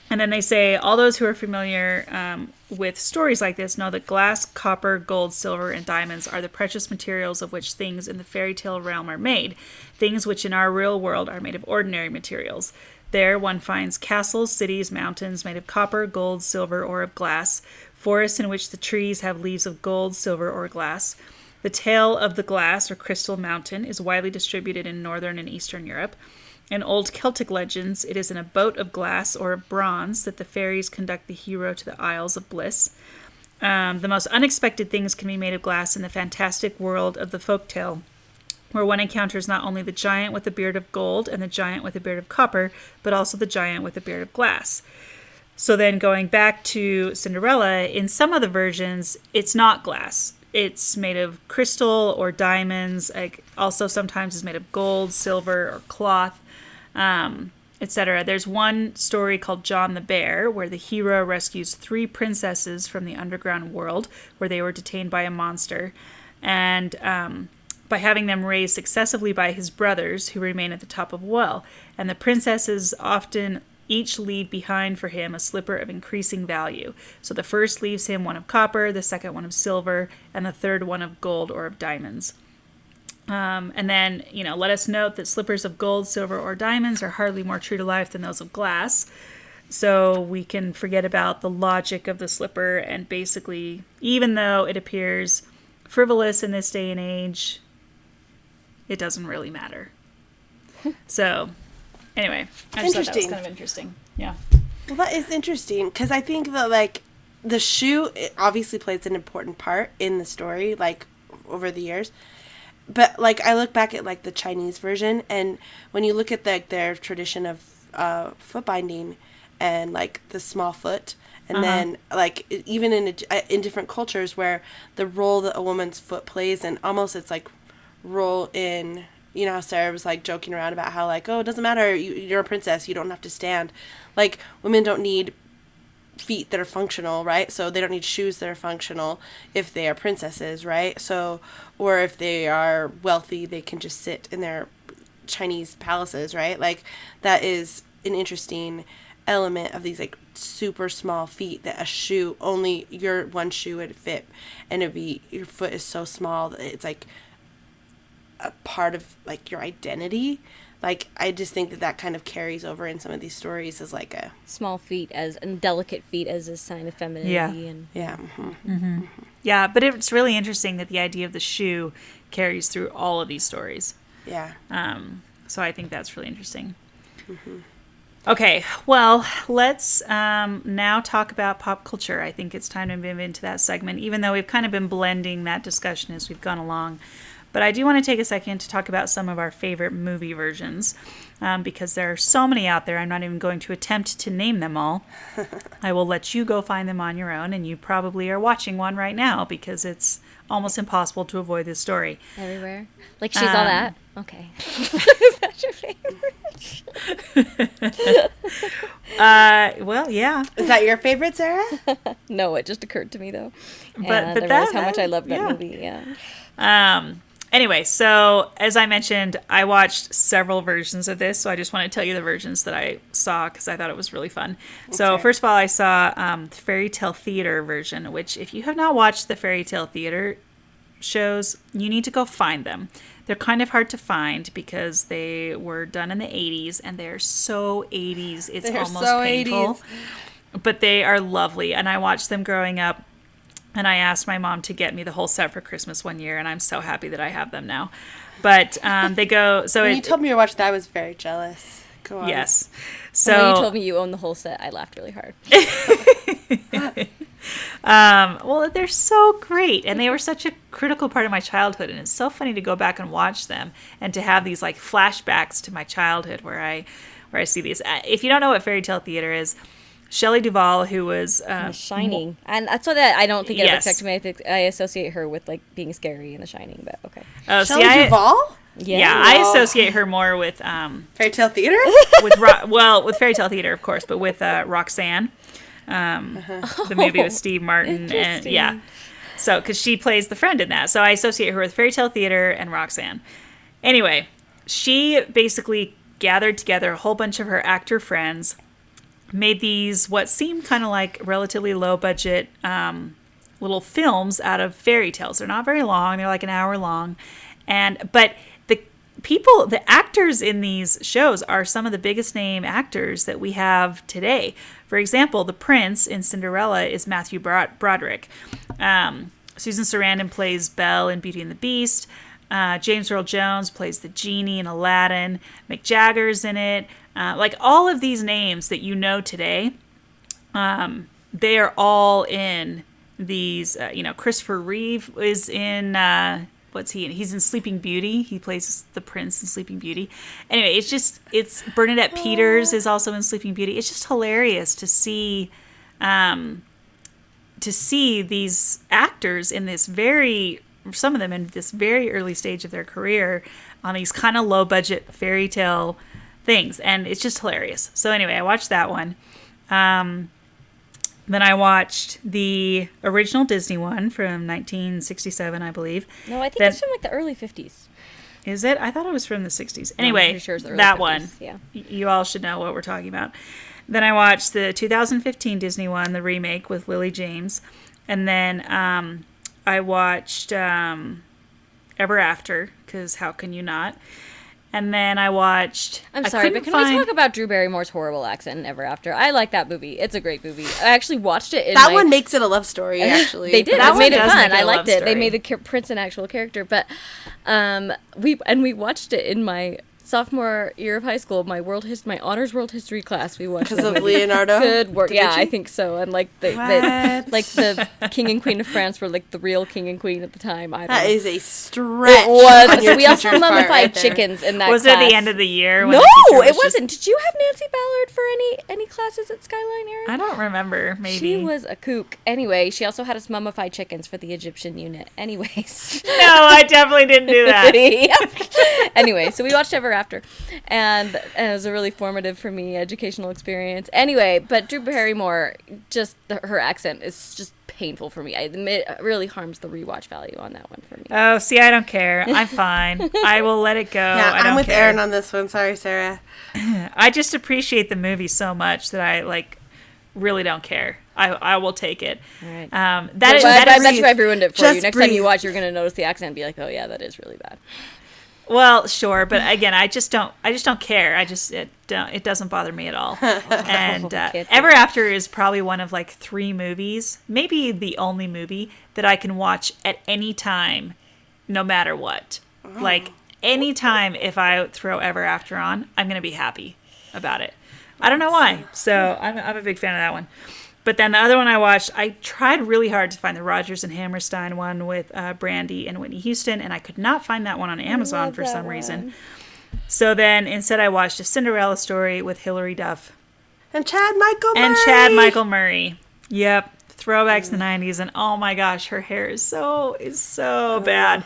Speaker 1: And then they say all those who are familiar um, with stories like this know that glass, copper, gold, silver, and diamonds are the precious materials of which things in the fairy tale realm are made, things which in our real world are made of ordinary materials. There one finds castles, cities, mountains made of copper, gold, silver, or of glass, forests in which the trees have leaves of gold, silver, or glass. The tale of the glass or crystal mountain is widely distributed in northern and eastern Europe. In old Celtic legends, it is in a boat of glass or of bronze that the fairies conduct the hero to the Isles of Bliss. Um, the most unexpected things can be made of glass in the fantastic world of the folktale, where one encounters not only the giant with a beard of gold and the giant with a beard of copper, but also the giant with a beard of glass. So then going back to Cinderella, in some of the versions, it's not glass. It's made of crystal or diamonds. Like also sometimes is made of gold, silver, or cloth, um, etc. There's one story called John the Bear, where the hero rescues three princesses from the underground world, where they were detained by a monster, and um, by having them raised successively by his brothers, who remain at the top of well, and the princesses often each leave behind for him a slipper of increasing value. So the first leaves him one of copper, the second one of silver, and the third one of gold or of diamonds. Um, and then, you know, let us note that slippers of gold, silver, or diamonds are hardly more true to life than those of glass. So we can forget about the logic of the slipper and basically, even though it appears frivolous in this day and age, it doesn't really matter. so, anyway, I just thought that was
Speaker 3: Interesting.
Speaker 1: kind of interesting. Yeah.
Speaker 3: Well, that is interesting because I think that like the shoe it obviously plays an important part in the story, like over the years. But like I look back at like the Chinese version, and when you look at like their tradition of uh, foot binding and like the small foot, and then like even in a, in different cultures where the role that a woman's foot plays, and almost it's like role in you know Sarah was like joking around about how like oh it doesn't matter. You, you're a princess. You don't have to stand. Like women don't need feet that are functional right? So they don't need shoes that are functional if they are princesses right? So or if they are wealthy they can just sit in their Chinese palaces right? Like that is an interesting element of these like super small feet that a shoe only your one shoe would fit and it'd be your foot is so small that it's like a part of like your identity like i just think that that kind of carries over in some of these stories as like a
Speaker 2: Small feet as and delicate feet as a sign of femininity
Speaker 1: Yeah.
Speaker 2: and
Speaker 3: yeah mhm.
Speaker 1: Yeah, but it's really interesting that the idea of the shoe carries through all of these stories.
Speaker 3: yeah
Speaker 1: Um, so I think that's really interesting. Okay, well, let's um, now talk about pop culture. I think it's time to move into that segment, even though we've kind of been blending that discussion as we've gone along. But I do want to take a second to talk about some of our favorite movie versions um, because there are so many out there. I'm not even going to attempt to name them all. I will let you go find them on your own, and you probably are watching one right now because it's almost impossible to avoid this story.
Speaker 2: everywhere. Like she's all
Speaker 1: Um,
Speaker 2: that. Okay. Is that your favorite?
Speaker 1: Uh, well, yeah.
Speaker 3: is that your favorite sarah
Speaker 2: No, it just occurred to me though.
Speaker 1: But-
Speaker 2: and
Speaker 1: but
Speaker 2: I realized
Speaker 1: that-
Speaker 2: how much I love that
Speaker 1: yeah.
Speaker 2: movie. Yeah.
Speaker 1: Um, anyway, so as I mentioned, I watched several versions of this, so I just want to tell you the versions that I saw because I thought it was really fun. So first of all, I saw um, the Fairy Tale Theater version, which if you have not watched the Fairy Tale Theater shows, you need to go find them. They're kind of hard to find because they were done in the 80s and they're so 80s. It's almost
Speaker 3: so
Speaker 1: painful.
Speaker 3: 80s.
Speaker 1: But they are lovely and I watched them growing up and I asked my mom to get me the whole set for Christmas one year, and I'm so happy that I have them now. But um, they go so
Speaker 3: when
Speaker 1: it,
Speaker 3: you told me you watched that i was very jealous go on
Speaker 1: yes.
Speaker 2: So when you told me you own the whole set, I laughed really hard.
Speaker 1: um, well, they're so great, and they were such a critical part of my childhood, and it's so funny to go back and watch them and to have these like flashbacks to my childhood where I where I see these. Uh, If you don't know what fairy tale theater is, Shelley Duvall, who was uh,
Speaker 2: The Shining, and that's why that I don't think it
Speaker 1: Yes.
Speaker 2: ever affected me. I think I associate her with like being scary in The Shining, but okay.
Speaker 1: oh, see,
Speaker 3: Shelley
Speaker 1: I-
Speaker 3: Duvall?
Speaker 1: Yeah, I associate her more with um,
Speaker 3: fairy tale theater?
Speaker 1: with Ro- well with fairy tale theater of course but with uh, roxanne um, the movie with steve martin and yeah. So because she plays the friend in that. So i associate her with fairy tale theater and roxanne. Anyway she basically gathered together a whole bunch of her actor friends made these what seem kind of like relatively low budget um, little films out of fairy tales. They're not very long; they're like an hour long, and but the people, the actors in these shows are some of the biggest name actors that we have today. For example, the prince in Cinderella is Matthew Brod- Broderick. Um, Susan Sarandon plays Belle in Beauty and the Beast. Uh, James Earl Jones plays the genie in Aladdin. Mick Jagger's in it. Uh, like all of these names that you know today, um, they are all in these. Uh, you know, Christopher Reeve is in. Uh, what's he in? He's in Sleeping Beauty. He plays the prince in Sleeping Beauty. Anyway, it's just it's Bernadette Peters is also in Sleeping Beauty. It's just hilarious to see. Um, to see these actors in this very some of them in this very early stage of their career on these kind of low budget fairy tale things and it's just hilarious. So anyway i watched that one. Um, then i watched the original disney one from 1967 i believe.
Speaker 2: No, I think
Speaker 1: Then-
Speaker 2: it's from like the early 50s.
Speaker 1: is it? I thought it was from the 60s anyway
Speaker 2: pretty sure
Speaker 1: that
Speaker 2: 50s,
Speaker 1: one.
Speaker 2: yeah.
Speaker 1: You all should know what we're talking about. Then i watched the 2015 disney one the remake with lily james. And then um, i watched um, ever after because how can you not and then i watched
Speaker 2: I'm sorry, but
Speaker 1: couldn't
Speaker 2: can we talk about Drew Barrymore's horrible accent in Ever After? I like that movie. It's a great movie. I actually watched it in
Speaker 3: That
Speaker 2: my-
Speaker 3: one makes it a love story, actually.
Speaker 2: they did.
Speaker 1: That
Speaker 2: That
Speaker 1: one
Speaker 2: made it fun.
Speaker 1: make it
Speaker 2: I
Speaker 1: a
Speaker 2: liked
Speaker 1: love
Speaker 2: it. They made the char- Prince an actual character, but um, we and we watched it in my sophomore year of high school. My world his my honors world history class. We watched
Speaker 3: Because
Speaker 2: that
Speaker 3: of. Leonardo.
Speaker 2: Good work.
Speaker 3: da
Speaker 2: Yeah, I think so. And like the, the like the king and queen of France were like the real king and queen at the time. I don't
Speaker 3: That
Speaker 2: know.
Speaker 3: is a stretch.
Speaker 2: it was.
Speaker 3: on your
Speaker 2: we also mummified
Speaker 3: right
Speaker 2: chickens in that.
Speaker 1: was it the end of the year when
Speaker 2: No,
Speaker 1: the teacher
Speaker 2: it
Speaker 1: was just-
Speaker 2: wasn't. Did you have Nancy Ballard for any any classes at Skyline, Erin?
Speaker 1: i don't remember maybe
Speaker 2: She was a kook. Anyway, she also had us mummify chickens for the Egyptian unit. Anyways.
Speaker 1: no i definitely didn't do that
Speaker 2: Yep. anyway, so we watched Ever After, and, and it was a really formative for me educational experience. Anyway, but Drew Barrymore, just the, her accent is just painful for me. I admit it really harms the rewatch value on that one for me.
Speaker 1: oh see i don't care i'm fine i will let it go
Speaker 3: Yeah,
Speaker 1: I don't
Speaker 3: I'm with
Speaker 1: care.
Speaker 3: Erin on this one. Sorry, Sarah.
Speaker 1: I just appreciate the movie so much that I like really don't care. I I will take it.
Speaker 2: Right.
Speaker 1: Um, that
Speaker 2: That's
Speaker 1: is,
Speaker 2: why,
Speaker 1: that
Speaker 2: that
Speaker 1: is-
Speaker 2: that's why I ruined it for you.
Speaker 3: Just
Speaker 2: Next time you watch, you're gonna notice the accent and be like, "Oh yeah, that is really bad."
Speaker 1: Well, sure, but again, I just don't. I just don't care. I just it don't. It doesn't bother me at all. and uh, Ever After is probably one of like three movies, maybe the only movie that I can watch at any time, no matter what. Like any time, if I throw Ever After on, I'm gonna be happy about it. I don't know why. So I'm I'm a big fan of that one. But then the other one I watched, I tried really hard to find the Rodgers and Hammerstein one with uh, Brandy and Whitney Houston, and I could not find that one on Amazon for
Speaker 2: that
Speaker 1: some reason. So then instead, I watched a Cinderella story with Hilary Duff
Speaker 3: And Chad Michael
Speaker 1: and
Speaker 3: Murray.
Speaker 1: Chad Michael Murray. Yep, throwback to the '90s, and oh my gosh, her hair is so is so bad.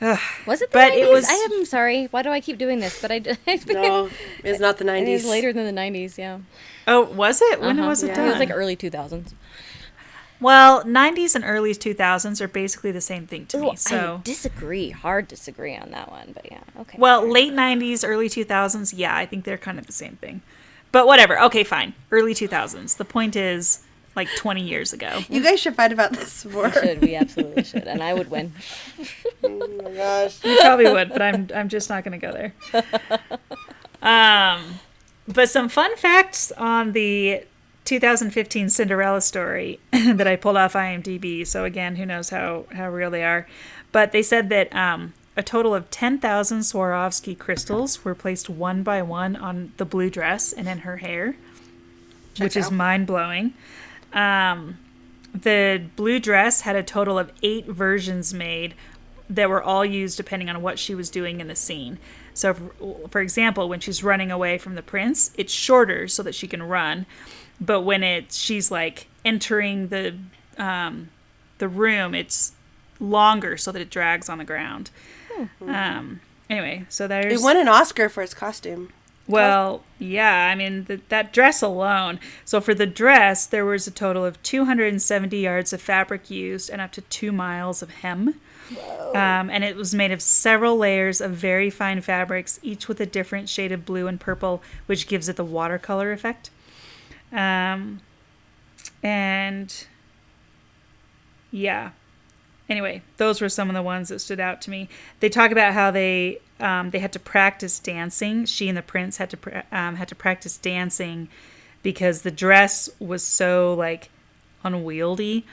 Speaker 2: Was it the
Speaker 1: But
Speaker 2: 90s?
Speaker 1: it was-
Speaker 2: I am sorry. Why do I keep doing this? But I d- it's been-
Speaker 3: No, it's not the 90s.
Speaker 2: It is later than the 90s. Yeah.
Speaker 1: Oh, was it? When
Speaker 2: Uh-huh.
Speaker 1: was it
Speaker 3: Yeah.
Speaker 1: done?
Speaker 2: It was like early 2000s.
Speaker 1: well, '90s and early 2000s are basically the same thing to
Speaker 2: Ooh,
Speaker 1: me. So
Speaker 2: I disagree. Hard disagree on that one, but yeah. Okay.
Speaker 1: Well, late 90s, early 2000s, yeah, I think they're kind of the same thing. But whatever. Okay, fine. Early 2000s. The point is like 20 years ago.
Speaker 3: You guys should fight about this more.
Speaker 2: should we absolutely should, and I would win.
Speaker 3: Oh my gosh.
Speaker 1: You probably would, but I'm I'm just not going to go there. Um but some fun facts on the 2015 Cinderella story that I pulled off IMDb. So again, who knows how how real they are. But they said that um a total of 10,000 Swarovski crystals were placed one by one on the blue dress and in her hair, which is mind blowing. Um, the blue dress had a total of eight versions made that were all used depending on what she was doing in the scene. So, for, for example, when she's running away from the prince, it's shorter so that she can run. But when it she's like entering the um, the room, it's longer so that it drags on the ground. Um, anyway, so there's
Speaker 3: It won an Oscar for its costume.
Speaker 1: well, yeah, I mean th- that dress alone. So for the dress, there was a total of 270 yards of fabric used and up to two miles of hem. Um, and it was made of several layers of very fine fabrics, each with a different shade of blue and purple, which gives it the watercolor effect. Um, and yeah. Anyway, those were some of the ones that stood out to me. They talk about how they um, they had to practice dancing. She and the prince had to um, had to practice dancing because the dress was so like unwieldy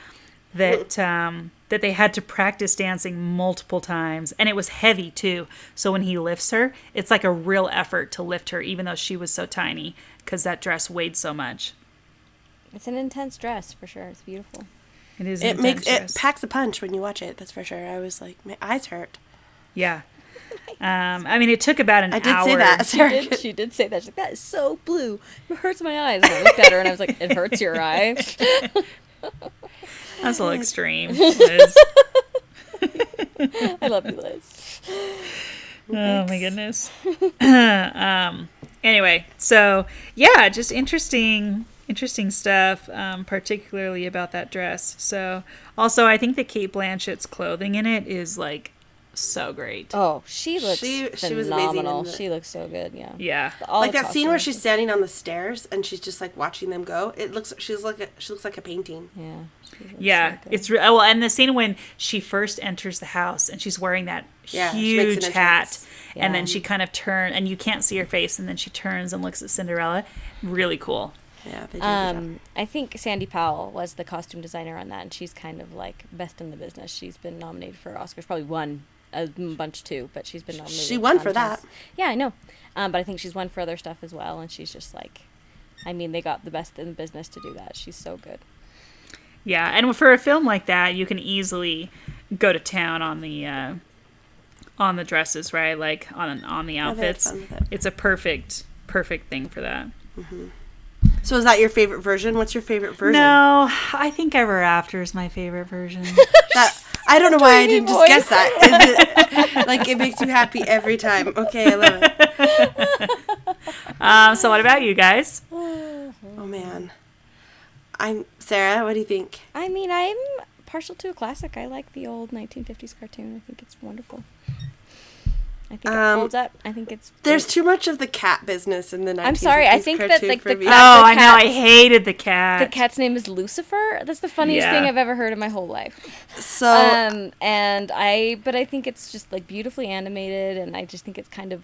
Speaker 1: that um, that they had to practice dancing multiple times, and it was heavy too. So when he lifts her, it's like a real effort to lift her, even though she was so tiny, because that dress weighed so much.
Speaker 2: It's an intense dress for sure. It's beautiful.
Speaker 1: It is.
Speaker 3: It makes
Speaker 1: intense
Speaker 3: it packs a punch when you watch it. That's for sure. I was like, my eyes hurt.
Speaker 1: Yeah. Um, I mean, it took about an hour.
Speaker 3: I did
Speaker 1: hour.
Speaker 3: say that.
Speaker 2: She
Speaker 3: Sarah.
Speaker 2: did, she did say that. She's like, that is so blue. It hurts my eyes. And I looked at her and I was like, it hurts your eye.
Speaker 1: That's a little extreme. Liz.
Speaker 2: I love you, Liz.
Speaker 1: oh my goodness. um. Anyway, so yeah, just interesting, interesting stuff. Um, particularly about that dress. So also, I think that Cate Blanchett's clothing in it is like so great.
Speaker 2: Oh, she looks
Speaker 3: She- she was amazing
Speaker 2: phenomenal.
Speaker 3: the-
Speaker 2: She looks so good. Yeah.
Speaker 1: Yeah.
Speaker 2: All
Speaker 3: like
Speaker 2: the
Speaker 3: that scene where she's standing on the stairs and she's just like watching them go. It looks she's like a, she looks like a painting.
Speaker 2: Yeah.
Speaker 1: Yeah,
Speaker 2: so
Speaker 1: it's re- well, and the scene when she first enters the house and she's wearing that
Speaker 3: Yeah, she makes an
Speaker 1: huge hat,
Speaker 3: entrance.
Speaker 1: and then she kind of turn and you can't see her face, and then she turns and looks at Cinderella. Really cool.
Speaker 3: Yeah, they did. a good job.
Speaker 2: Um, I think Sandy Powell was the costume designer on that, and she's kind of like best in the business. She's been nominated for Oscars, probably won a bunch too, but she's been nominated.
Speaker 3: She won for that.
Speaker 2: Yeah, I know, um, but I think she's won for other stuff as well, and she's just like, I mean, they got the best in the business to do that. She's so good.
Speaker 1: Yeah, and for a film like that, you can easily go to town on the uh, on the dresses, right? Like on on the outfits.
Speaker 3: it.
Speaker 1: It's a perfect perfect thing for that.
Speaker 3: So is that your favorite version? What's your favorite version?
Speaker 1: No, I think Ever After is my favorite version.
Speaker 3: That, I don't know why I didn't just guess that. it- like it makes you happy every time. Okay, I love it.
Speaker 1: um, so, what about you guys?
Speaker 3: Oh man. I'm Sarah, what do you think?
Speaker 2: I mean, I'm partial to a classic. I like the old 1950s cartoon. I think it's wonderful. I think it
Speaker 3: Um,
Speaker 2: holds up. I think it's.
Speaker 3: There's
Speaker 2: great.
Speaker 3: too much of the cat business in the 1950s
Speaker 2: I'm sorry, I think that, like, the cat-
Speaker 1: Oh,
Speaker 2: the
Speaker 1: I know. I hated the cat.
Speaker 2: The cat's name is Lucifer. That's the funniest
Speaker 1: Yeah.
Speaker 2: thing I've ever heard in my whole life.
Speaker 3: So
Speaker 2: um, and I, but I think it's just like beautifully animated, and I just think it's kind of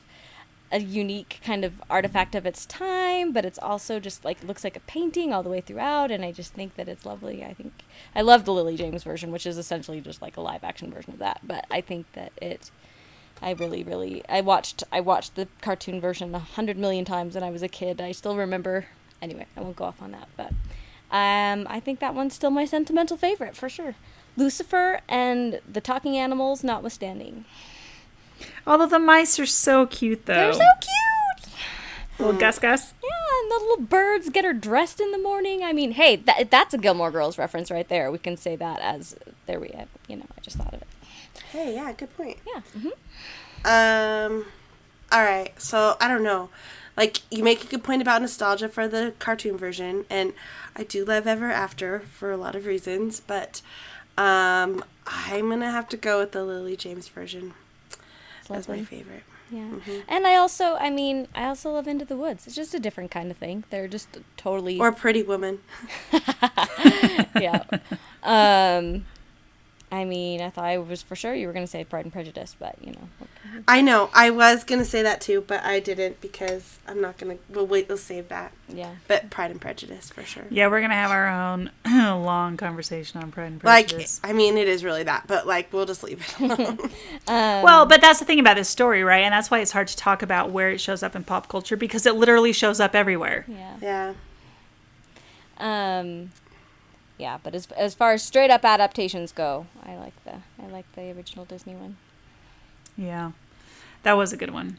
Speaker 2: a unique kind of artifact of its time. But it's also just like looks like a painting all the way throughout, and I just think that it's lovely. I think I love the Lily James version, which is essentially just like a live action version of that. But I think that it. I really, really, I watched, I watched the cartoon version a hundred million times when I was a kid. I still remember. Anyway, I won't go off on that, but um, I think that one's still my sentimental favorite for sure. Lucifer and the talking animals, notwithstanding.
Speaker 1: Although the mice are so cute, though.
Speaker 2: They're so cute.
Speaker 1: Little Gus Gus.
Speaker 2: Yeah, and the little birds get her dressed in the morning. I mean, hey, that, that's a Gilmore Girls reference right there. We can say that as there we, you know, I just thought of it.
Speaker 3: Hey, yeah, good point.
Speaker 2: Yeah. hmm
Speaker 3: Um, all right. So I don't know. Like you make a good point about nostalgia for the cartoon version, and I do love Ever After for a lot of reasons, but um, I'm gonna have to go with the Lily James version That's my favorite.
Speaker 2: Yeah. And I also, I mean, I also love Into the Woods. It's just a different kind of thing. They're just totally.
Speaker 3: Or Pretty Woman.
Speaker 2: yeah. Um, I mean, I thought I was for sure you were going to say Pride and Prejudice, but you know.
Speaker 3: I know. I was gonna say that too, but I didn't because I'm not gonna. We'll wait. We'll save that.
Speaker 2: Yeah.
Speaker 3: But Pride and Prejudice for sure.
Speaker 1: Yeah, we're gonna have our own long conversation on Pride and Prejudice.
Speaker 3: Like, I mean, it is really that, but like, we'll just leave it alone.
Speaker 2: Um,
Speaker 1: well, but that's the thing about this story, right? And that's why it's hard to talk about where it shows up in pop culture because it literally shows up everywhere.
Speaker 2: Yeah.
Speaker 3: yeah.
Speaker 2: Um, yeah, but as as far as straight up adaptations go, I like the I like the original Disney one.
Speaker 1: Yeah, that was a good one.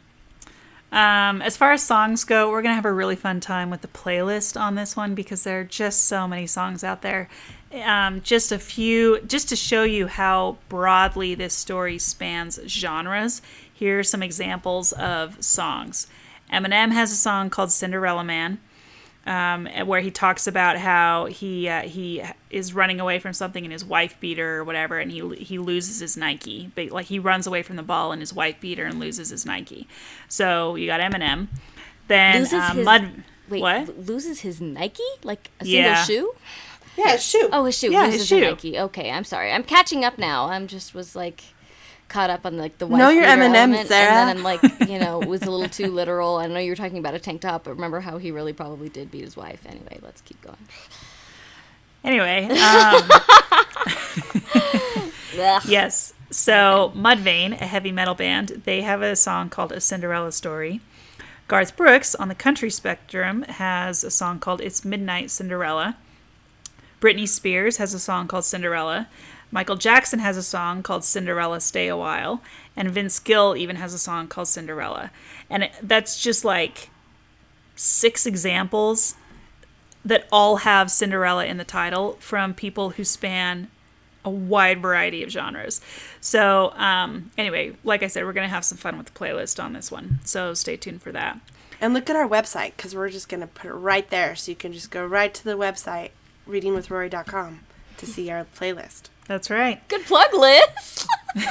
Speaker 1: Um, as far as songs go, we're gonna have a really fun time with the playlist on this one because there are just so many songs out there. Um, just a few, just to show you how broadly this story spans genres. Here are some examples of songs. Eminem has a song called "Cinderella Man." Um, where he talks about how he uh, he is running away from something and his wife beat her or whatever, and he he loses his Nike. But like he runs away from the ball and his wife beat her and loses his Nike. So you got Eminem. Then
Speaker 2: Loses
Speaker 1: uh,
Speaker 2: his
Speaker 1: Mud
Speaker 2: wait,
Speaker 1: What?
Speaker 2: l- loses his Nike? Like a
Speaker 1: Yeah.
Speaker 2: single shoe?
Speaker 3: Yeah, shoot.
Speaker 2: Oh, his shoe.
Speaker 1: Yeah, his shoe.
Speaker 2: Nike. Okay, I'm sorry. I'm catching up now. I'm just was like caught up on like the
Speaker 3: Know
Speaker 2: wife
Speaker 3: your
Speaker 2: beater
Speaker 3: M&Ms,
Speaker 2: element,
Speaker 3: Sarah.
Speaker 2: and then I'm like, you know, was a little too literal. I know you were talking about a tank top, but remember how he really probably did beat his wife. Anyway, let's keep going.
Speaker 1: Anyway, um, yes. So Mudvayne, a heavy metal band, they have a song called "A Cinderella Story." Garth Brooks on the country spectrum has a song called "It's Midnight Cinderella." Britney Spears has a song called Cinderella. Michael Jackson has a song called Cinderella Stay a While. And Vince Gill even has a song called Cinderella. And it, that's just like six examples that all have Cinderella in the title from people who span a wide variety of genres. So, um, anyway, like I said, we're going to have some fun with the playlist on this one. So, stay tuned for that.
Speaker 3: And look at our website because we're just going to put it right there. So you can just go right to the website, readingwithrory.com, to see our playlist.
Speaker 1: That's right.
Speaker 2: Good plug, Liz.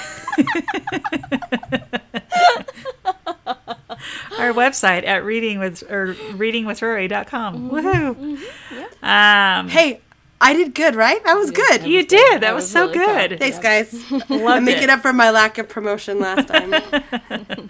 Speaker 1: our website at reading with or readingwithrory.com.
Speaker 2: Mm-hmm.
Speaker 1: Woohoo! Um,
Speaker 3: Hey, I did good, right? That was good.
Speaker 1: you did. That, was,
Speaker 2: was
Speaker 1: so
Speaker 2: really proud.
Speaker 1: good.
Speaker 3: Thanks, guys.
Speaker 1: Loved
Speaker 3: I'm making
Speaker 1: it.
Speaker 3: up for my lack of promotion last time.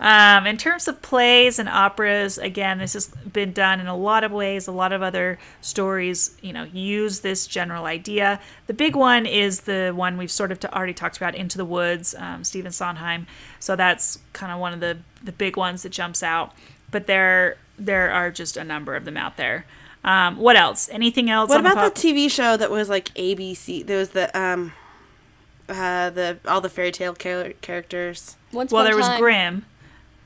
Speaker 1: Um, in terms of plays and operas, again, this has been done in a lot of ways. A lot of other stories, you know, use this general idea. The big one is the one we've sort of t- already talked about, Into the Woods, um, Stephen Sondheim. So that's kind of one of the the big ones that jumps out. But there there are just a number of them out there. Um, what else? Anything else?
Speaker 3: what
Speaker 1: on the
Speaker 3: about
Speaker 1: pop-
Speaker 3: the TV show that was like ABC? There was the um, uh, the all the fairy tale char- characters.
Speaker 2: Once
Speaker 1: well, there
Speaker 2: a
Speaker 1: was. Grimm.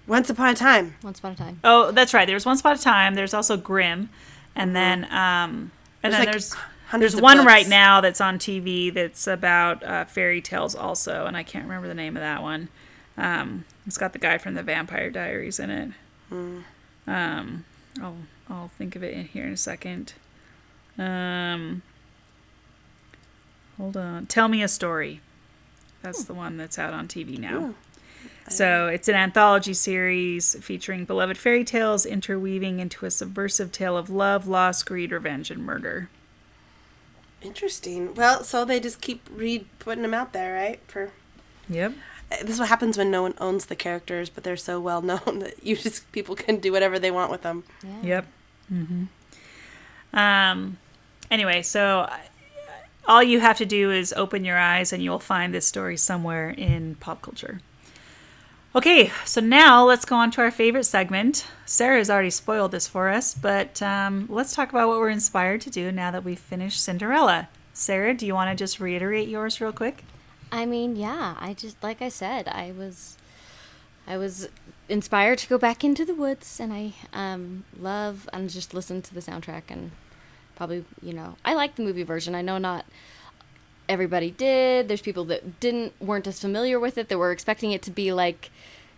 Speaker 3: Once upon a time.
Speaker 2: Once upon a time.
Speaker 1: Oh, that's right. There's Once Upon a Time. There's also Grimm, and then um, and
Speaker 3: There's,
Speaker 1: then
Speaker 3: like,
Speaker 1: there's there's one
Speaker 3: books.
Speaker 1: right now that's on TV that's about uh, fairy tales also, and I can't remember the name of that one. Um, it's got the guy from the Vampire Diaries in it.
Speaker 3: Hmm.
Speaker 1: Um, I'll I'll think of it in here in a second. Um, hold on. Tell me a story. That's the one that's out on TV now. So it's an anthology series featuring beloved fairy tales interweaving into a subversive tale of love, loss, greed, revenge, and murder.
Speaker 3: Interesting. Well, so they just keep read putting them out there, right? For
Speaker 1: Yep.
Speaker 3: Uh, this is what happens when no one owns the characters, but they're so well known that you just people can do whatever they want with them.
Speaker 1: Yep. hmm Um. Anyway, so uh, all you have to do is open your eyes, and you'll find this story somewhere in pop culture. Okay, so now let's go on to our favorite segment. Sarah has already spoiled this for us, but um, let's talk about what we're inspired to do now that we've finished Cinderella. Sarah, do you want to just reiterate yours real quick?
Speaker 2: I mean, yeah, I just like I said, I was I was inspired to go back into the woods and I um love and just listen to the soundtrack and probably, you know, I like the movie version. I know not everybody did. There's people that didn't weren't as familiar with it that were expecting it to be like,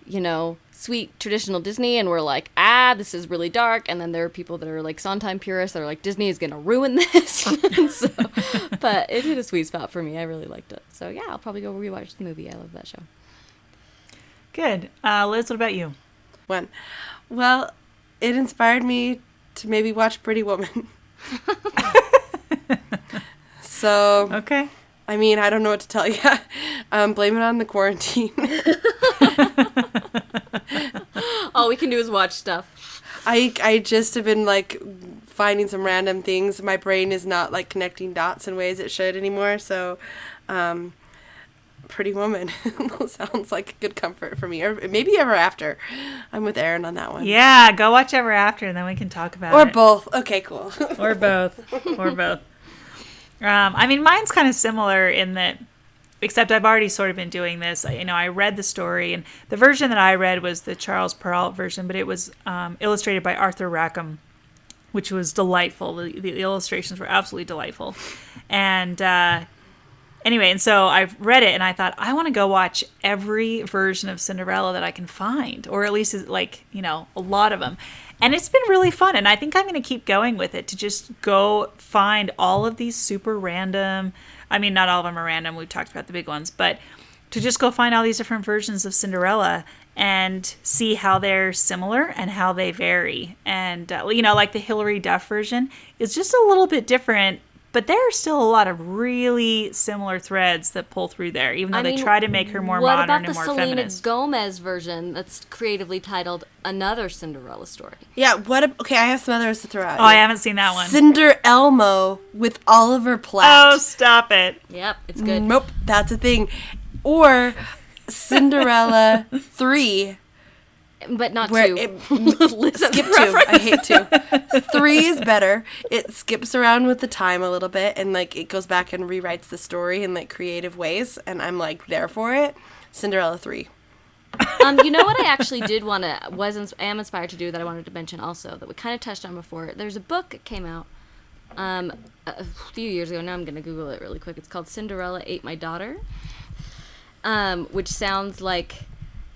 Speaker 2: you know, sweet traditional Disney and we're like, ah, this is really dark. And then there are people that are like Sondheim purists that are like, Disney is gonna ruin this. so, but it hit a sweet spot for me. I really liked it. So yeah, I'll probably go rewatch the movie. I love that show.
Speaker 1: Good. Uh, Liz, what about you?
Speaker 3: One. Well, it inspired me to maybe watch Pretty Woman. so,
Speaker 1: Okay.
Speaker 3: I mean, I don't know what to tell you. um, blame it on the quarantine.
Speaker 2: All we can do is watch stuff.
Speaker 3: I I just have been like finding some random things. My brain is not like connecting dots in ways it should anymore. So, um, Pretty Woman sounds like a good comfort for me, or maybe Ever After. I'm with Erin on that one.
Speaker 1: Yeah, go watch Ever After, and then we can talk about it.
Speaker 3: Or
Speaker 1: it.
Speaker 3: both. Okay, cool.
Speaker 1: or both or both um, i mean mine's kind of similar in that except i've already sort of been doing this. You know i read the story and the version that i read was the charles perrault version but it was um, illustrated by arthur rackham which was delightful. The, the illustrations were absolutely delightful. And uh, anyway, and so I've read it and I thought I want to go watch every version of Cinderella that I can find, or at least like you know a lot of them. And it's been really fun, and I think I'm going to keep going with it to just go find all of these super random. I mean, not all of them are random. We've talked about the big ones, but to just go find all these different versions of Cinderella and see how they're similar and how they vary. And uh, you know, like the Hilary Duff version is just a little bit different. But there are still a lot of really similar threads that pull through there, even though
Speaker 2: I
Speaker 1: they
Speaker 2: mean,
Speaker 1: try to make her more
Speaker 2: what
Speaker 1: modern
Speaker 2: about
Speaker 1: and
Speaker 2: the
Speaker 1: more
Speaker 2: Selena
Speaker 1: feminist.
Speaker 2: Gomez version that's creatively titled Another Cinderella Story?
Speaker 3: Yeah, what? ab- okay, I have some others to throw out.
Speaker 1: oh, I haven't seen that one.
Speaker 3: Cinder Elmo with Oliver Platt.
Speaker 1: Oh, stop it!
Speaker 2: Yep, it's good.
Speaker 3: Nope, that's a thing. Or Cinderella 3,
Speaker 2: But not
Speaker 3: where
Speaker 2: two.
Speaker 3: it skip two. I hate two. Three is better. It skips around with the time a little bit and like it goes back and rewrites the story in like creative ways, and I'm like there for it. Cinderella 3.
Speaker 2: um, you know what I actually did want to was ins- am inspired to do that I wanted to mention also that we kind of touched on before. There's a book that came out um, a a few years ago. Now I'm gonna Google it really quick. It's called Cinderella Ate My Daughter, um, which sounds like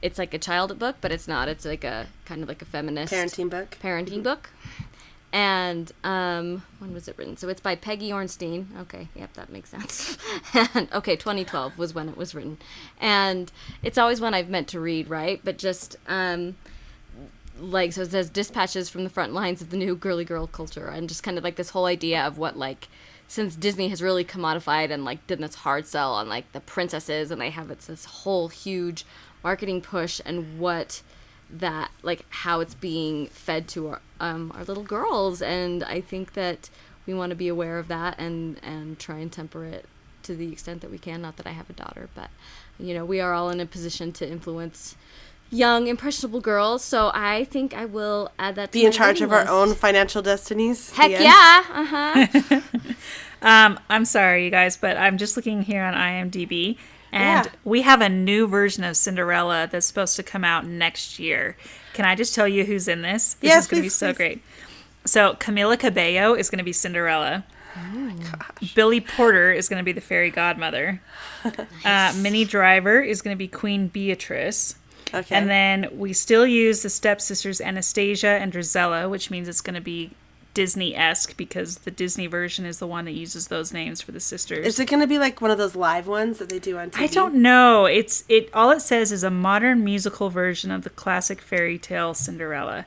Speaker 2: it's like a child book, but it's not. It's like a kind of like a feminist
Speaker 3: Parenting book.
Speaker 2: parenting book. And um, when was it written? So it's by Peggy Orenstein. Okay, yep, that makes sense. and okay, 2012 was when it was written. And it's always one I've meant to read, right? But just um, like so it says dispatches from the front lines of the new girly girl culture, and just kind of like this whole idea of what like since Disney has really commodified and like done this hard sell on like the princesses, and they have it's this whole huge marketing push and what that like how it's being fed to our um, our little girls. And i think that we want to be aware of that and and try and temper it to the extent that we can. Not that i have a daughter but you know we are all in a position to influence young impressionable girls. So i think i will add that to
Speaker 3: Be in charge
Speaker 2: reading
Speaker 3: of our own financial destinies.
Speaker 2: heck yeah! uh-huh
Speaker 1: Um, I'm sorry, you guys, but I'm just looking here on IMDb, and
Speaker 3: Yeah.
Speaker 1: we have a new version of Cinderella that's supposed to come out next year. Can I just tell you who's in this? This
Speaker 3: Yes,
Speaker 1: is going to be so
Speaker 3: please.
Speaker 1: great. So Camila Cabello is going to be Cinderella.
Speaker 3: Oh my gosh.
Speaker 1: Billy Porter is going to be the fairy godmother. uh, Minnie Driver is going to be Queen Beatrice.
Speaker 3: Okay.
Speaker 1: And then we still use the stepsisters Anastasia and Drizella, which means it's going to be Disney esque because the Disney version is the one that uses those names for the sisters.
Speaker 3: Is it going to be like one of those live ones that they do on TV?
Speaker 1: I don't know. It's it. All it says is a modern musical version of the classic fairy tale Cinderella.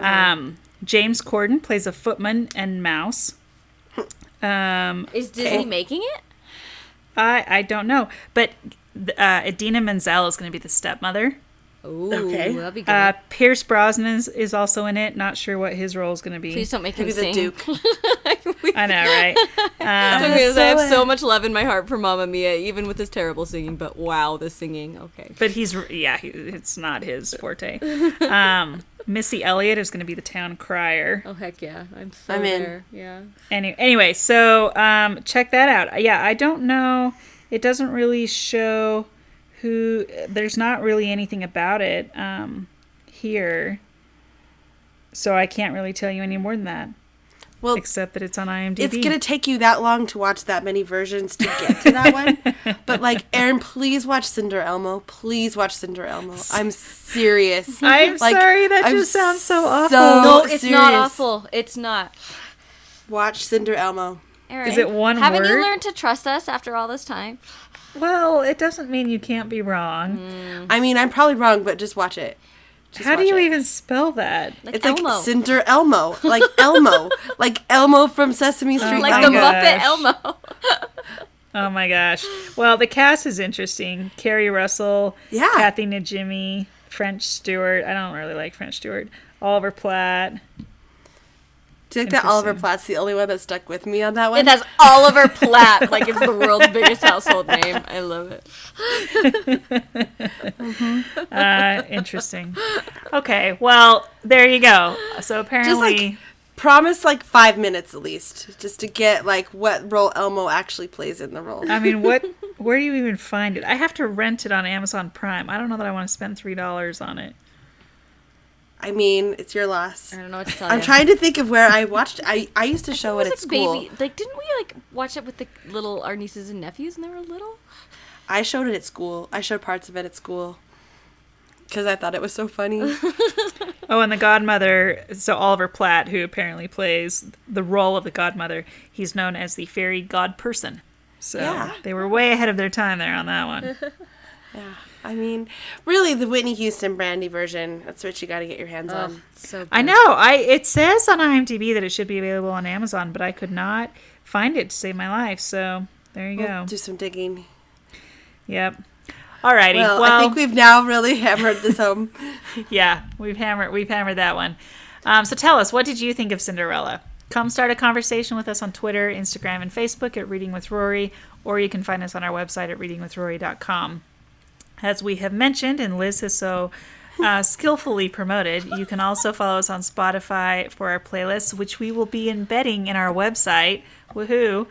Speaker 1: Um, James Corden plays a footman and mouse. Um,
Speaker 2: is disney making it
Speaker 1: I I don't know, but uh, Idina Menzel is going to be the stepmother.
Speaker 2: Ooh,
Speaker 3: Okay.
Speaker 2: that'd be good.
Speaker 1: Uh, Pierce Brosnan is, is also in it. Not sure what his role is going to be.
Speaker 2: Please don't make him
Speaker 3: Maybe the
Speaker 2: sing.
Speaker 3: Duke.
Speaker 1: I know, right? Um,
Speaker 2: Because I have
Speaker 3: so,
Speaker 2: so
Speaker 3: uh,
Speaker 2: much love in my heart for Mamma Mia, even with his terrible singing. But wow, the singing. Okay.
Speaker 1: but he's yeah, he, it's not his forte. Um, Missy Elliott is going to be the town crier.
Speaker 2: Oh heck yeah, I'm so
Speaker 3: I'm in.
Speaker 2: there. Yeah.
Speaker 1: Any, anyway, so um, check that out. Yeah, I don't know. It doesn't really show who. There's not really anything about it um, here, so I can't really tell you any more than that.
Speaker 3: Well,
Speaker 1: Except that it's on IMDb.
Speaker 3: it's going to take you that long to watch that many versions to get to that one. But like, Erin, please watch Cinder Elmo. Please watch Cinder Elmo. I'm serious.
Speaker 1: I'm
Speaker 3: Like,
Speaker 1: sorry. That
Speaker 3: I'm
Speaker 1: just sounds so awful.
Speaker 3: so
Speaker 2: No, it's not awful. It's not.
Speaker 3: Watch Cinder Elmo.
Speaker 2: Erin,
Speaker 1: Is it one
Speaker 2: Haven't you learned to trust us after all this time?
Speaker 1: Well, it doesn't mean you can't be wrong.
Speaker 2: Mm.
Speaker 3: I mean, I'm probably wrong, but just watch it. Just
Speaker 1: How do you
Speaker 3: it.
Speaker 1: even spell that?
Speaker 2: Like
Speaker 3: It's
Speaker 2: Elmo.
Speaker 3: like Cinder Elmo, like Elmo, like Elmo from Sesame Street.
Speaker 2: like the
Speaker 1: gosh.
Speaker 2: Muppet Elmo.
Speaker 1: Oh my gosh. Well, the cast is interesting. Keri Russell,
Speaker 3: Yeah.
Speaker 1: Kathy Najimy, French Stewart. I don't really like French Stewart. Oliver Platt.
Speaker 3: Do you think that Oliver Platt's the only one that stuck with me on that one?
Speaker 2: It has Oliver Platt, like it's the world's biggest household name. I love it.
Speaker 1: Uh, interesting. Okay, well, there you go. So apparently,
Speaker 3: Promise like five minutes at least, just to get like what role Elmo actually plays in the role.
Speaker 1: I mean, what? Where do you even find it? I have to rent it on Amazon Prime. I don't know that I want to spend three dollars on it.
Speaker 3: I mean, it's your loss.
Speaker 2: I don't know what to tell
Speaker 3: I'm
Speaker 2: you.
Speaker 3: trying to think of where I watched. I I used to show it,
Speaker 2: was
Speaker 3: at
Speaker 2: like
Speaker 3: school.
Speaker 2: baby. Like, didn't we like watch it with the little our nieces and nephews when they were little?
Speaker 3: I showed it at school. I showed parts of it at school because I thought it was so funny.
Speaker 1: Oh, and the godmother. So Oliver Platt, who apparently plays the role of the godmother, he's known as the fairy god person. So
Speaker 3: Yeah.
Speaker 1: they were way ahead of their time there on that one.
Speaker 3: yeah. I mean, really, the Whitney Houston Brandy version. That's what you got to get your hands on.
Speaker 2: So
Speaker 1: I know. I it says on IMDb that it should be available on Amazon, but I could not find it to save my life. So there you go.
Speaker 3: Do some digging.
Speaker 1: Yep. Alrighty.
Speaker 3: Well,
Speaker 1: Well,
Speaker 3: I think we've now really hammered this home.
Speaker 1: yeah, we've hammered we've hammered that one. Um, so tell us, what did you think of Cinderella? Come start a conversation with us on Twitter, Instagram, and Facebook at Reading with Rory, or you can find us on our website at readingwithrory.com. As we have mentioned, and Liz has so uh, skillfully promoted, you can also follow us on Spotify for our playlists, which we will be embedding in our website. Woohoo!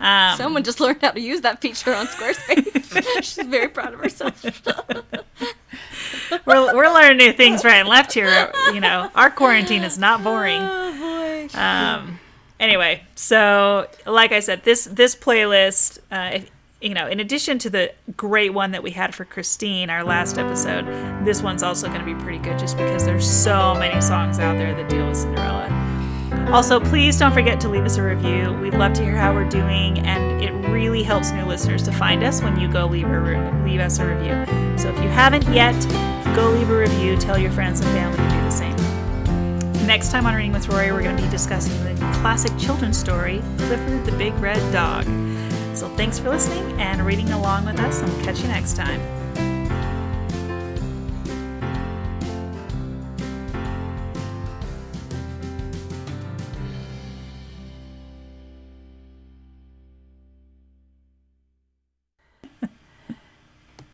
Speaker 1: Um,
Speaker 2: Someone just learned how to use that feature on Squarespace. She's very proud of herself.
Speaker 1: we're, we're learning new things right and left here. You know, our quarantine is not boring.
Speaker 2: Oh boy.
Speaker 1: Um, anyway, so like I said, this this playlist, uh, if, you know, in addition to the great one that we had for Christine, our last episode, this one's also going to be pretty good, just because there's so many songs out there that deal with Cinderella. Also, please don't forget to leave us a review. We'd love to hear how we're doing, and it really helps new listeners to find us when you go leave a leave us a review. So if you haven't yet, go leave a review. Tell your friends and family to do the same. Next time on Reading with Rory, we're going to be discussing the classic children's story, Clifford the Big Red Dog. So thanks for listening and reading along with us, and we'll catch you next time.